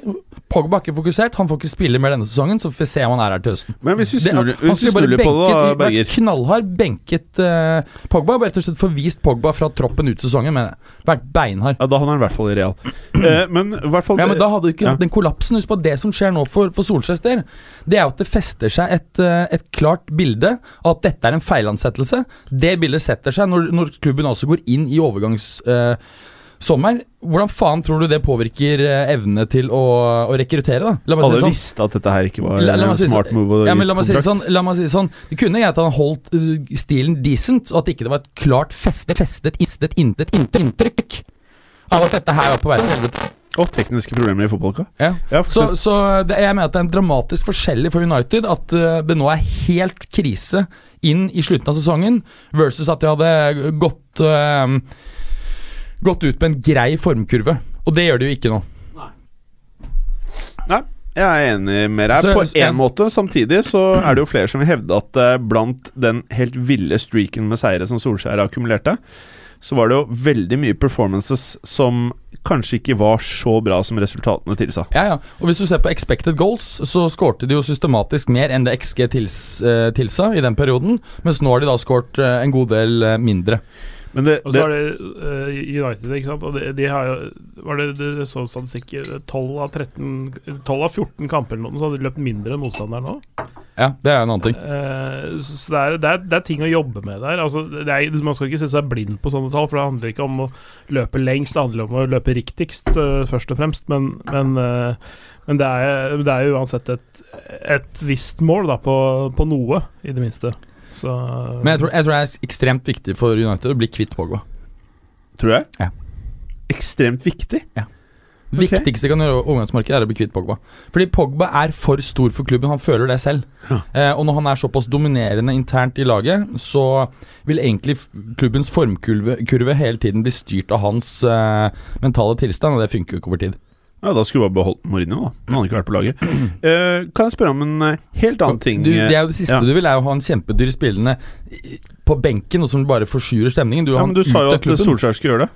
Speaker 3: Pogba er ikke fokusert, han får ikke spille mer denne sesongen, så får vi se om han er her til høsten.
Speaker 2: Men hvis vi
Speaker 3: Det-
Speaker 2: snur,
Speaker 3: han
Speaker 2: hvis vi
Speaker 3: skulle bare
Speaker 2: litt på det,
Speaker 3: benket-
Speaker 2: Berger
Speaker 3: Knallhard benket uh, Pogba, bare rett og slett forvist Pogba fra troppen ut sesongen, men vært beinhard.
Speaker 2: Ja, Da hadde han i hvert fall i real. Eh, men i hvert fall
Speaker 3: Ja, men Da hadde du ikke
Speaker 2: Ja.
Speaker 3: hatt den kollapsen. Husk på at Det som skjer nå for, for Solskjærs del, det er jo at det fester seg et, eh, et klart bilde av at dette er en feilansettelse. Det bildet setter seg når, når klubben også går inn i overgangssommer. Hvordan faen tror du det påvirker eh, evnene til å, å rekruttere, da? Si
Speaker 2: Alle
Speaker 3: det sånn.
Speaker 2: visste at dette her ikke var
Speaker 3: La- la
Speaker 2: en
Speaker 3: si
Speaker 2: smart
Speaker 3: sånn-
Speaker 2: move.
Speaker 3: Ja, la meg si sånn, la meg si det sånn Det kunne greit at han holdt uh, stilen decent, og at ikke det var et klart festet, festet, istet, intet, intet inntrykk av at dette her var på vei til helvete.
Speaker 2: Og tekniske problemer i fotballuka.
Speaker 3: Ja.
Speaker 2: Ja,
Speaker 3: Så, så det, jeg mener at det er en dramatisk forskjellig for United at uh, det nå er helt krise inn i slutten av sesongen, versus at de hadde gått uh, Gått ut på en grei formkurve. Og det gjør de jo ikke nå.
Speaker 2: Nei, jeg er enig med deg
Speaker 3: Så-
Speaker 2: på én måte. Samtidig så er det jo flere som vil hevde at eh, blant den helt ville streaken med seire som Solskjær akkumulerte, så var det jo veldig mye performances som kanskje ikke var så bra som resultatene tilsa.
Speaker 3: Ja, ja. Og hvis du ser på expected goals, så skårte de jo systematisk mer enn det XG tils, eh, tilsa i den perioden, mens nå har de da skåret eh, en god del eh, mindre.
Speaker 2: Men det,
Speaker 5: Og
Speaker 2: det,
Speaker 5: så har de eh, United, ikke sant. Og de, de har jo Var det det så statistikk 12 av 13 12 av 14 kamper eller noe, så hadde de løpt mindre enn motstanderen nå.
Speaker 3: Ja, det er en annen ting.
Speaker 5: Uh, så det er, det, er, det er ting å jobbe med der. Altså, det er, man skal ikke se seg blind på sånne tall, for det handler ikke om å løpe lengst, det handler om å løpe riktigst, uh, først og fremst. Men, men, uh, men det, er, det er jo uansett et, et visst mål da, på, på noe, i det minste. Så
Speaker 3: Men jeg tror, jeg tror det er ekstremt viktig for United å bli kvitt Pogba.
Speaker 2: tror du det?
Speaker 3: Ja.
Speaker 2: ekstremt viktig.
Speaker 3: Ja Det Viktigste kan gjøre overgangsmarkedet, er å bli kvitt Pogba. Fordi Pogba er for stor for klubben, han føler det selv.
Speaker 2: Ja.
Speaker 3: Eh, og når han er såpass dominerende internt i laget, så vil egentlig klubbens formkurve kurve hele tiden bli styrt av hans eh, mentale tilstand, og det funker jo ikke over tid.
Speaker 2: Ja, Da skulle vi bare beholdt Mourinho, da. Han hadde ikke vært på laget. Uh, kan jeg spørre om en eh, helt annen ting?
Speaker 3: Du, det er jo det siste
Speaker 2: Ja.
Speaker 3: du vil, er å ha en kjempedyr spillende på benken, og som bare forsurer stemningen. Du
Speaker 2: Ja, men du sa jo at. Solskjær skulle gjøre det.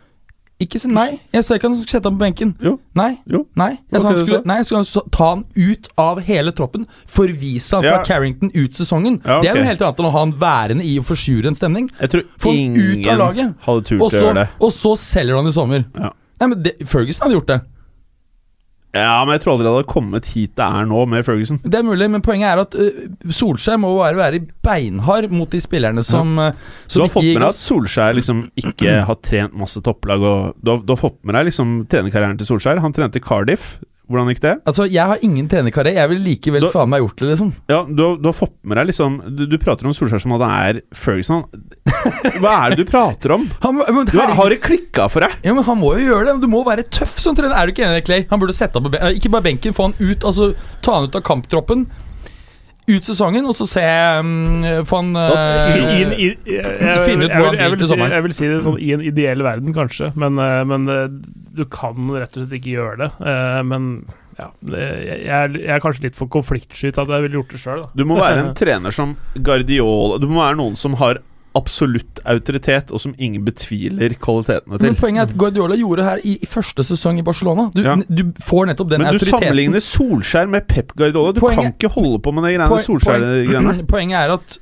Speaker 3: Ikke si nei. Jeg sa ikke han skulle sette ham på benken.
Speaker 2: Jo.
Speaker 3: Nei.
Speaker 2: Jo.
Speaker 3: Nei, jeg sa han
Speaker 2: du
Speaker 3: skulle, nei, skulle han ta han ut av hele troppen. Forvise han
Speaker 2: Ja.
Speaker 3: fra Carrington ut sesongen.
Speaker 2: Ja,
Speaker 3: Det er noe helt annet enn å ha han værende i å forsure en stemning.
Speaker 2: Jeg tror
Speaker 3: Få ingen ut av laget.
Speaker 2: hadde turt
Speaker 3: Og
Speaker 2: å gjøre det.
Speaker 3: og så selger han i sommer.
Speaker 2: Ja.
Speaker 3: Nei, men det, Ferguson hadde gjort det.
Speaker 2: Ja, men jeg tror aldri det hadde kommet hit det er nå, med Ferguson.
Speaker 3: Det er mulig, men poenget er at uh, Solskjær må bare være beinhard mot de spillerne som, øh,
Speaker 2: Du
Speaker 3: som
Speaker 2: har fått med deg at. Solskjær liksom ikke har trent masse topplag. Og du, har, du har fått med deg liksom trenerkarrieren til Solskjær. Han trente Cardiff. Hvordan gikk det?
Speaker 3: Altså, Jeg har ingen trenerkarriere. Jeg ville likevel
Speaker 2: Da-
Speaker 3: faen meg gjort det, liksom.
Speaker 2: Ja, du, du har fått med deg liksom Du, du prater om Solskjær som at han er Ferguson. Hva er det du prater om?
Speaker 3: Han, men,
Speaker 2: Du,
Speaker 3: har,
Speaker 2: har det klikka for deg?
Speaker 3: Ja, men Han må jo gjøre det. Du må være tøff som trener. Er du ikke enig, Clay? Han burde sette ham på eh, Ikke bare benken, få han ut. Altså Ta han ut av kamptroppen. Ut sesongen, og så se um, Få han
Speaker 5: I, i,
Speaker 3: eh, Finne ut
Speaker 5: jeg,
Speaker 3: hvor han
Speaker 5: vil-
Speaker 3: vil
Speaker 5: vil
Speaker 3: til
Speaker 5: si,
Speaker 3: sommeren.
Speaker 5: jeg vil si det sånn i en ideell verden, kanskje, men, eh, men eh, du kan rett og slett ikke gjøre det. Uh, Men ja, jeg er- jeg er kanskje litt for konfliktsky til at jeg ville gjort det sjøl.
Speaker 2: Du må være en trener som Guardiola Du må være noen som har absolutt autoritet, og som ingen betviler kvalitetene til.
Speaker 3: Men poenget er at Guardiola gjorde her i, i første sesong i Barcelona. Du,
Speaker 2: Ja.
Speaker 3: du får nettopp den
Speaker 2: Men du sammenligner Solskjær med Pep Guardiola. Du
Speaker 3: Poenget-
Speaker 2: kan ikke holde på med de greiene Solskjær-greiene.
Speaker 3: Poenget er at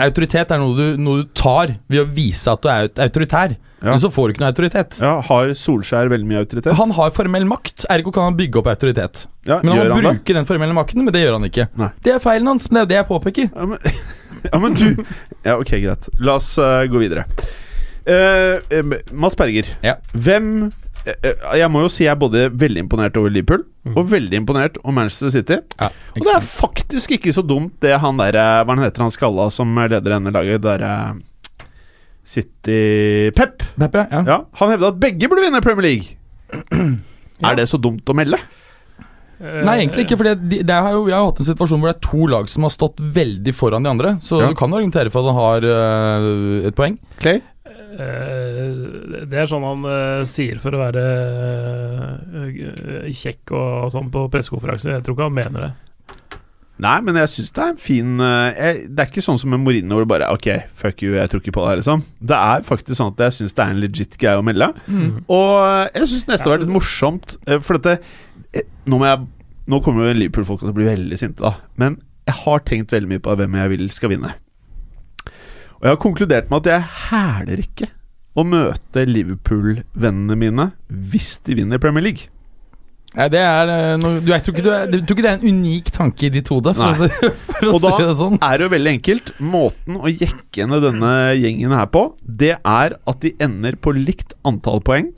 Speaker 3: autoritet er noe du, noe du tar ved å vise at du er autoritær.
Speaker 2: Ja.
Speaker 3: Men så får du ikke noe autoritet.
Speaker 2: Ja, har Solskjær veldig mye autoritet?
Speaker 3: Han har formell makt, ergo kan han bygge opp autoritet.
Speaker 2: Ja,
Speaker 3: Men han må
Speaker 2: han det?
Speaker 3: den formelle makten, men det gjør han ikke.
Speaker 2: Nei.
Speaker 3: Det er feilen hans, men det er det jeg påpeker.
Speaker 2: Ja, men, ja, men du Ja, ok, greit. La oss uh, gå videre. Eh, Mads Berger,
Speaker 3: Ja.
Speaker 2: hvem eh, eh, Jeg må jo si jeg er både veldig imponert over Liverpool
Speaker 3: Mm.
Speaker 2: og veldig imponert over Manchester City. Og det er faktisk ikke så dumt, det han der eh, Hva heter han skalla som leder denne laget? Der City Pep.
Speaker 3: Pep ja.
Speaker 2: Ja, han hevda at begge burde vinne Premier League. Er det så dumt å melde?
Speaker 3: Nei, egentlig ikke. Fordi de, de har jo, vi har hatt en situasjon hvor det er to lag som har stått veldig foran de andre. Så
Speaker 2: Ja.
Speaker 3: du kan argumentere for at han har uh, et poeng.
Speaker 2: Clay?
Speaker 5: Eh, Det er sånn han eh, sier for å være eh, kjekk og sånn på pressekonferanser. Jeg tror ikke han mener det.
Speaker 2: Nei, men jeg syns det er en fin jeg, Det er ikke sånn som med Mourinho hvor det bare Ok, fuck you, jeg tror ikke på det her, liksom. Det er faktisk sånn at jeg syns det er en legit greie å melde. Og eh, jeg syns nesten det har vært litt morsomt, for dette Nå må jeg Nå kommer jo Liverpool-folk til å bli veldig sinte, da. Men jeg har tenkt veldig mye på hvem jeg vil skal vinne. Og jeg har konkludert med at jeg hæler ikke å møte Liverpool-vennene mine hvis de vinner Premier League.
Speaker 3: Nei, det er øh, noe, du, jeg, tror ikke du er, jeg tror ikke det er en unik tanke i ditt hode, for, å, se, for å
Speaker 2: Og da
Speaker 3: si det sånn.
Speaker 2: er det jo veldig enkelt. Måten å jekke ned denne gjengen her på, det er at de ender på likt antall poeng,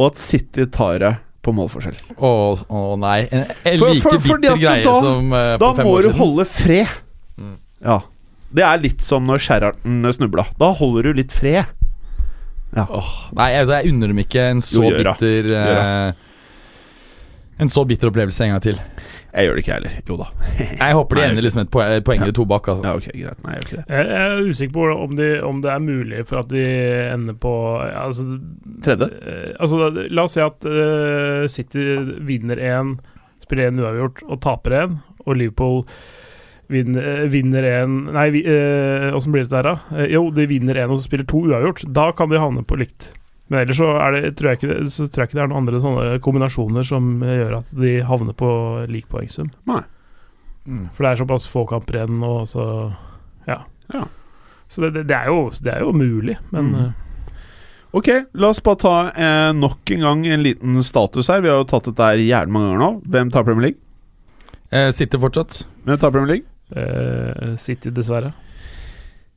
Speaker 2: og at City tar det på målforskjell.
Speaker 3: Å å nei. En, en like
Speaker 2: for-
Speaker 3: bitter greie
Speaker 2: da-
Speaker 3: som uh,
Speaker 2: Da må du holde fred. Ja. Det er litt som når Sheraton snubla. Da holder du litt fred.
Speaker 3: Nei, jeg, jeg unner dem ikke en så
Speaker 2: Jo, gjør
Speaker 3: bitter
Speaker 2: Gjør
Speaker 3: øh, En så bitter opplevelse en gang til.
Speaker 2: Jeg gjør det ikke, jeg heller. Jo da.
Speaker 3: Jeg håper de ender liksom et poeng, poeng eller to bak. Altså.
Speaker 2: Ja, okay, greit. Nei, jeg gjør ikke det.
Speaker 5: Jeg jeg er usikker på om, de, om det er mulig for at de ender på altså,
Speaker 2: Tredje?
Speaker 5: eh, altså, La oss si at uh, City vinner én, spiller én uavgjort og taper én, og Liverpool vinner, eh, vinner en Nei, eh, åssen blir det der, da? Eh, jo, de vinner én og så spiller to uavgjort. Da kan de havne på likt. Men ellers så, er det, tror, jeg ikke det, så tror jeg ikke det er noen andre sånne kombinasjoner som gjør at de havner på lik poengsum.
Speaker 2: Nei.
Speaker 5: For det er såpass få kamper igjen, nå, så Ja.
Speaker 2: Ja.
Speaker 5: Så det, det, det, er jo, det er jo mulig, men
Speaker 2: Mm. Ok, la oss bare ta eh, nok en gang en liten status her. Vi har jo tatt dette her jævlig mange ganger nå. Hvem tar Premier League?
Speaker 3: Eh, Sitter fortsatt.
Speaker 2: Hvem tar Premier League?
Speaker 5: Eh, City, dessverre.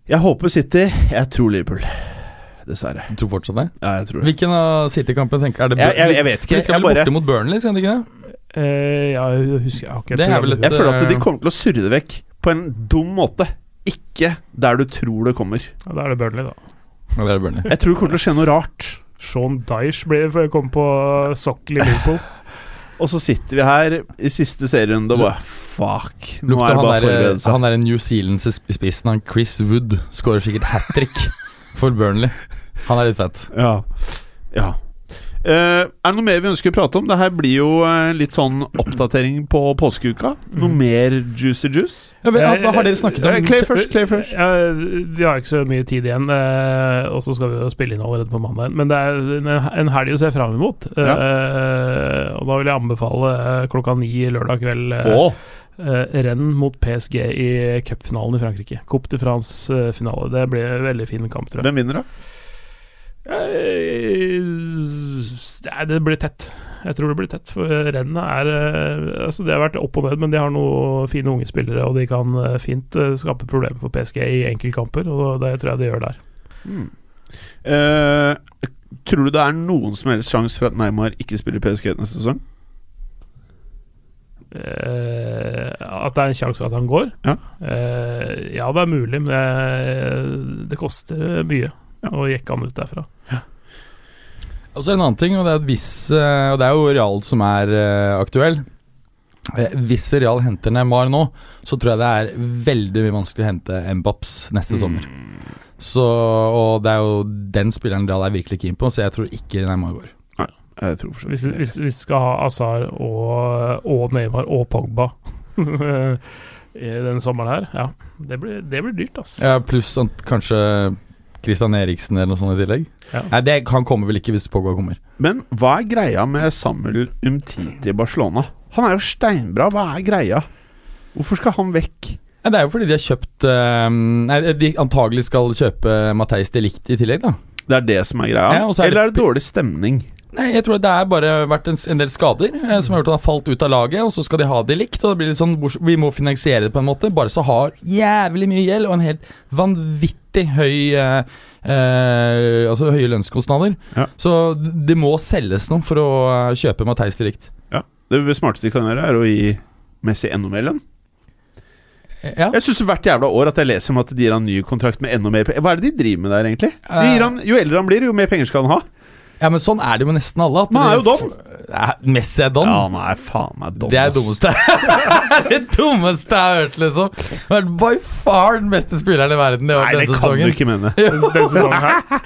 Speaker 2: Jeg håper City. Jeg tror Liverpool. Dessverre.
Speaker 3: Du tror fortsatt det?
Speaker 2: Ja, jeg tror det.
Speaker 3: Hvilken av City-kampene tenker er det
Speaker 2: Jeg, jeg, jeg vet ikke.
Speaker 3: de skal vel
Speaker 2: bare,
Speaker 3: borte mot Burnley, skal de ikke det?
Speaker 5: Uh, ja, jeg husker jeg har ikke
Speaker 3: Det er vel et-
Speaker 2: jeg føler at de
Speaker 3: eh,
Speaker 2: kommer til å surre det vekk på en dum måte. Ikke der du tror det kommer.
Speaker 5: ja, Da er det Burnley, da.
Speaker 3: Ja, det er Burnley.
Speaker 2: Jeg tror det kommer til å skje noe rart.
Speaker 5: Sean Dyche blir kom på sokkel i Liverpool.
Speaker 2: Og så sitter vi her i siste serierunde og bare Fuck. Nå
Speaker 3: Lukte
Speaker 2: er det bare forberedelse.
Speaker 3: Han er en New Zealands i spissen, han Chris Wood, skårer sikkert hat trick for Burnley. Han er litt fett.
Speaker 2: Ja. ja. Eh, er det noe mer vi ønsker å prate om? Det her blir jo eh, litt sånn oppdatering på påskeuka. Noe mer juicy juice?
Speaker 3: Ja, men, har dere snakket
Speaker 2: Eh,
Speaker 3: om?
Speaker 2: Clay først. Clay først.
Speaker 5: Ja, vi har ikke så mye tid igjen, eh, og så skal vi jo spille inn allerede på mandag. Men det er en, helg å se fram imot. Ja. og da vil jeg anbefale eh, klokka ni lørdag kveld eh,
Speaker 2: Å,
Speaker 5: eh, renn mot PSG i cupfinalen i Frankrike. Coupe de France-finale. Det blir en veldig fin kamp, tror jeg.
Speaker 2: hvem vinner, da?
Speaker 5: Eh, det blir tett. Jeg tror det blir tett. For rennet er eh, Altså Det har vært opp og ned, men de har noen fine unge spillere, og de kan eh, fint skape problemer for PSG i enkeltkamper, og det tror jeg de gjør der.
Speaker 2: Mm. Uh, tror du det er noen som helst sjanse for at Neymar ikke spiller PSG neste sesong?
Speaker 5: Eh, at det er en sjanse for at han går?
Speaker 2: Ja.
Speaker 5: Eh, ja, det er mulig, men det, det koster mye å jekka han ut derfra.
Speaker 3: Og så en annen ting, og det er at hvis eh, Og det er jo Real som er eh, aktuell. Eh, Hvis Real henter Neymar nå, så tror jeg det er veldig mye vanskelig å hente Mbaps neste sommer. Så, og det er jo den spilleren Real er virkelig keen på, så jeg tror ikke Neymar går.
Speaker 2: Jeg tror for
Speaker 5: Hvis, hvis, hvis vi skal ha Azar og, og Neymar og Pogba i denne sommeren her, ja. Det blir, det blir dyrt, ass.
Speaker 3: Ja, Pluss kanskje Christian Eriksen eller noe sånt i tillegg.
Speaker 5: Ja.
Speaker 3: Nei, det, Han kommer vel ikke hvis Pogba kommer.
Speaker 2: Men hva er greia med Samuel Umtiti i Barcelona? Han er jo steinbra. Hva er greia? Hvorfor skal han vekk?
Speaker 3: Nei, det er jo fordi de har kjøpt eh, Nei, De antagelig skal kjøpe Matheis Delict i tillegg, da.
Speaker 2: Det er det som er greia?
Speaker 3: Ja, er det-
Speaker 2: Eller er det dårlig stemning?
Speaker 3: Nei, jeg tror det er bare vært en, en del skader eh, som har gjort at han har falt ut av laget, og så skal de ha det likt. Og det blir litt sånn Vi må finansiere det på en måte, bare så har jævlig mye gjeld og en helt vanvittig høy eh, eh, Altså høye lønnskostnader.
Speaker 2: Ja.
Speaker 3: Så det må selges noe for å eh, kjøpe Matheis Ja,
Speaker 2: Det smarteste de kan gjøre, er å gi Messi enda mer lønn.
Speaker 3: Ja.
Speaker 2: Jeg syns hvert jævla år at jeg leser om at de gir han ny kontrakt med enda mer. Hva er det de driver med der, egentlig? De gir han, jo eldre han blir, jo mer penger skal han ha.
Speaker 3: ja, men sånn er det jo med nesten alle. At
Speaker 2: Men er jo dom.
Speaker 3: Messi er don?
Speaker 2: Ja, han er faen meg don.
Speaker 3: Det er det dummeste Det dummeste jeg har hørt, liksom. Vært by far den beste spilleren i verden i år
Speaker 2: Nei, det
Speaker 3: denne
Speaker 2: kan du ikke mene.
Speaker 5: Den, den sesongen her.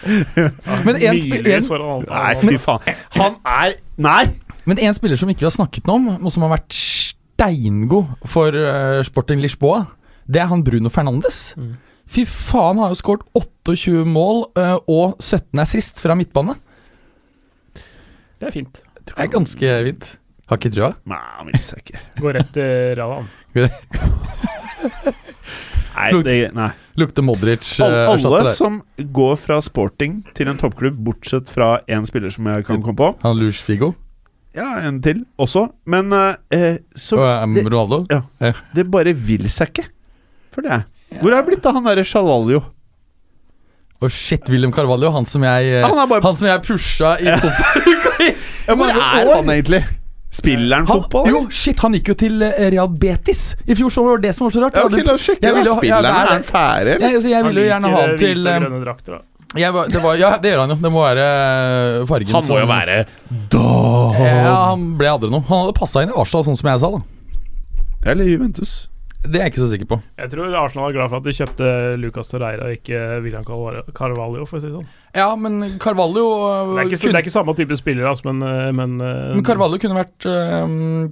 Speaker 3: Men en,
Speaker 5: spiller
Speaker 3: en,
Speaker 2: Nei, fy faen. Han er Nei!
Speaker 3: men en spiller som ikke vi har snakket om, og som har vært steingod for uh, Sporting Lisboa, det er han Bruno Fernandes.
Speaker 5: Mm.
Speaker 3: Fy faen, han har jo skåret 28 mål uh, og 17 er sist fra midtbane.
Speaker 5: Det er fint.
Speaker 3: Det er ganske fint. Har ikke trua.
Speaker 2: Nei, han vil seg ikke.
Speaker 5: Går rett til Ravan
Speaker 2: Nei, det, nei.
Speaker 3: Lukter Modric.
Speaker 2: Alle,
Speaker 3: eh,
Speaker 2: alle som går fra sporting til en toppklubb, bortsett fra én spiller som jeg kan komme på
Speaker 3: Han Luge Figo
Speaker 2: Ja, en til også. Men uh, så
Speaker 3: og um,
Speaker 2: det,
Speaker 3: ja,
Speaker 2: det bare vil seg ikke. For det. Hvor er det blitt av han derre Shalaljo?
Speaker 3: Og shit, William Carvalho, han som jeg eh,
Speaker 2: Han bare
Speaker 3: Han som jeg pusha i fotball.
Speaker 2: Hvor er han egentlig? Spiller han fotball?
Speaker 3: jo, shit, han gikk jo til eh, Real Betis i fjor sommer. Det det som var så rart.
Speaker 2: Ja,
Speaker 3: okay,
Speaker 2: La oss sjekke.
Speaker 3: Jeg ville
Speaker 2: Spiller
Speaker 3: ja,
Speaker 2: han?
Speaker 3: er
Speaker 2: han ferdig, eller?
Speaker 3: jeg, altså, jeg ville jo gjerne ha han til eh,
Speaker 5: drakter,
Speaker 3: jeg, det var, Ja, det gjør han jo. Det må være fargen
Speaker 2: Han må jo være da
Speaker 3: Ja, han ble aldri noe. Han hadde passa inn i Arsenal, sånn som jeg sa. da
Speaker 2: Eller Juventus.
Speaker 3: Det er jeg ikke så sikker på.
Speaker 5: Jeg tror Arsenal er glad for at de kjøpte Lucas Torreira og ikke William Carvalho, for å si det sånn.
Speaker 3: Ja, men Carvalho eh,
Speaker 5: Det er ikke,
Speaker 3: kunne,
Speaker 5: det er ikke samme type spiller, altså, men, eh, men, eh,
Speaker 3: men Carvalho kunne vært,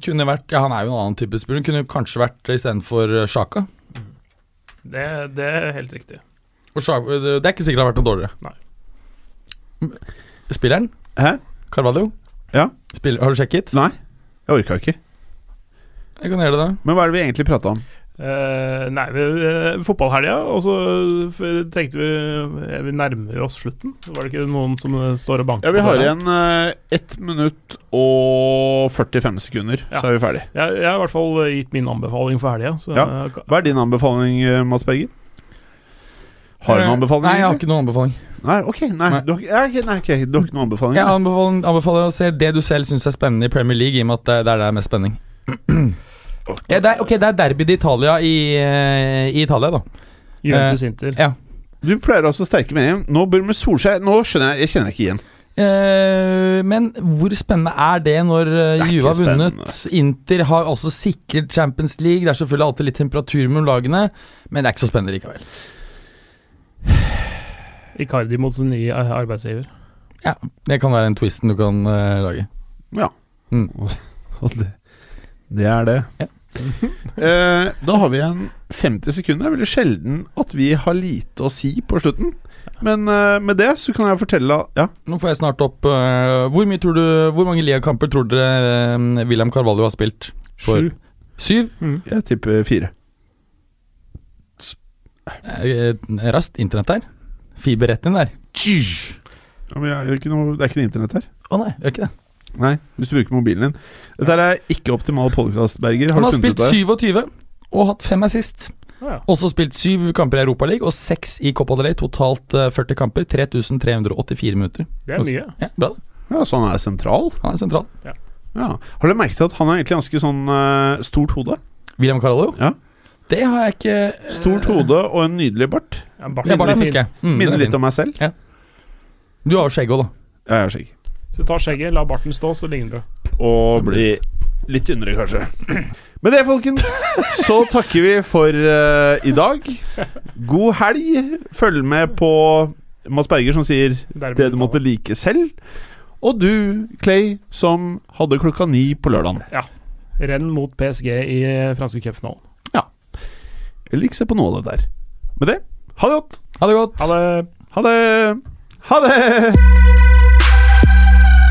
Speaker 3: kunne vært Ja, han er jo en annen type spiller. Kunne kanskje vært istedenfor Sjaka.
Speaker 5: det, det er helt riktig.
Speaker 3: Og Sjaka, det er ikke sikkert det har vært noe dårligere.
Speaker 5: Nei.
Speaker 3: Spilleren?
Speaker 2: Hæ?
Speaker 3: Carvalho?
Speaker 2: Ja.
Speaker 3: Spiller, har du sjekket?
Speaker 2: Nei, jeg orka ikke.
Speaker 3: Jeg kan gjøre det.
Speaker 2: Men hva er det vi egentlig prata om?
Speaker 5: Uh, nei, vi, uh, fotballhelga, og så tenkte vi uh, Vi nærmer oss slutten. Var det ikke noen som står og banker
Speaker 2: Ja, Vi har igjen eh, 1 minutt og 45 sekunder,
Speaker 5: Ja.
Speaker 2: så er vi ferdig.
Speaker 5: Jeg, jeg har i hvert fall gitt min anbefaling for helga.
Speaker 2: Ja. Hva er din anbefaling, Mads Berger? Har du noen anbefaling?
Speaker 3: Nei, jeg har ikke noen anbefaling.
Speaker 2: Nei, ok, nei,
Speaker 3: Nei.
Speaker 2: Du, har, ikke- ja, nei, okay. du har ikke noen anbefaling?
Speaker 3: Jeg anbefaler, anbefaler å se det du selv syns er spennende i Premier League, i og med at det det er der det er mest spenning. Ja, det er, ok, det er derby d'Italia i, eh, i Italia, da.
Speaker 5: Juventus Inter.
Speaker 3: ja.
Speaker 2: Du pleier også sterke meninger. Nå bør med Solskjær Nå skjønner jeg Jeg kjenner ikke igjen.
Speaker 3: Eh, men hvor spennende er det når
Speaker 2: er
Speaker 3: Juve har vunnet? Inter har også sikret Champions League. Det er selvfølgelig alltid litt temperatur mellom lagene, men det er ikke så spennende likevel.
Speaker 5: Icardi mot sin nye eh, arbeidsgiver.
Speaker 3: Ja, Det kan være en twisten du kan uh, lage.
Speaker 2: Ja.
Speaker 3: Mm.
Speaker 2: Og det, det er det.
Speaker 3: Ja.
Speaker 2: eh, da har vi en 50 sekunder. Det er veldig sjelden at vi har lite å si på slutten. Men eh, med det så kan jeg fortelle Ja,
Speaker 3: Nå får jeg snart opp eh, Hvor mye tror du Hvor mange ligakamper tror dere uh, William Carvalho har spilt? For-
Speaker 5: Sju.
Speaker 3: Syv?
Speaker 2: jeg tipper fire.
Speaker 3: Eh, raskt internett der. Fiber rett inn der.
Speaker 2: Ja, men jeg, gjør ikke noe, det er ikke noe internett her.
Speaker 3: Å nei, gjør ikke det.
Speaker 2: Nei, hvis du bruker mobilen din. Dette er ikke optimal podkast, Berger. Har
Speaker 3: Han har spilt
Speaker 2: det?
Speaker 3: 27 og hatt fem assist.
Speaker 5: Ja.
Speaker 3: Også spilt syv kamper i Europaligaen og seks i Copa del Rey. Totalt eh, 40 kamper. 3384 minutter.
Speaker 5: Det er mye.
Speaker 3: Ja, bra det.
Speaker 2: Ja, Så han er sentral?
Speaker 3: Han er sentral.
Speaker 2: Ja. Har dere merket at han har egentlig ganske sånn uh, stort hode?
Speaker 3: William Carallo?
Speaker 2: Ja.
Speaker 3: Det har jeg ikke uh,
Speaker 2: Stort hode og en nydelig bart.
Speaker 5: Ja, barten
Speaker 3: Ja,
Speaker 5: er
Speaker 3: bare
Speaker 5: fin.
Speaker 3: jeg. Mm,
Speaker 2: Minner
Speaker 3: er
Speaker 2: litt om meg selv.
Speaker 3: Du har jo skjegg òg, da.
Speaker 2: Ja, jeg har skjegg.
Speaker 5: Så ta skjegget, la barten stå, så ligner du.
Speaker 2: Og bli litt yndre, kanskje. Med det, folkens, så takker vi for uh, i dag. God helg. Følg med på Mads Berger, som sier det du måtte like selv. Og du, Clay, som hadde klokka ni på lørdagen. Ja.
Speaker 5: Renn mot PSG i eh, franske cupfinalen.
Speaker 2: Eller ikke se på noe av det der. Med det, ha det godt.
Speaker 3: Ha det godt.
Speaker 5: Ha det.
Speaker 2: Ha det. Ha det.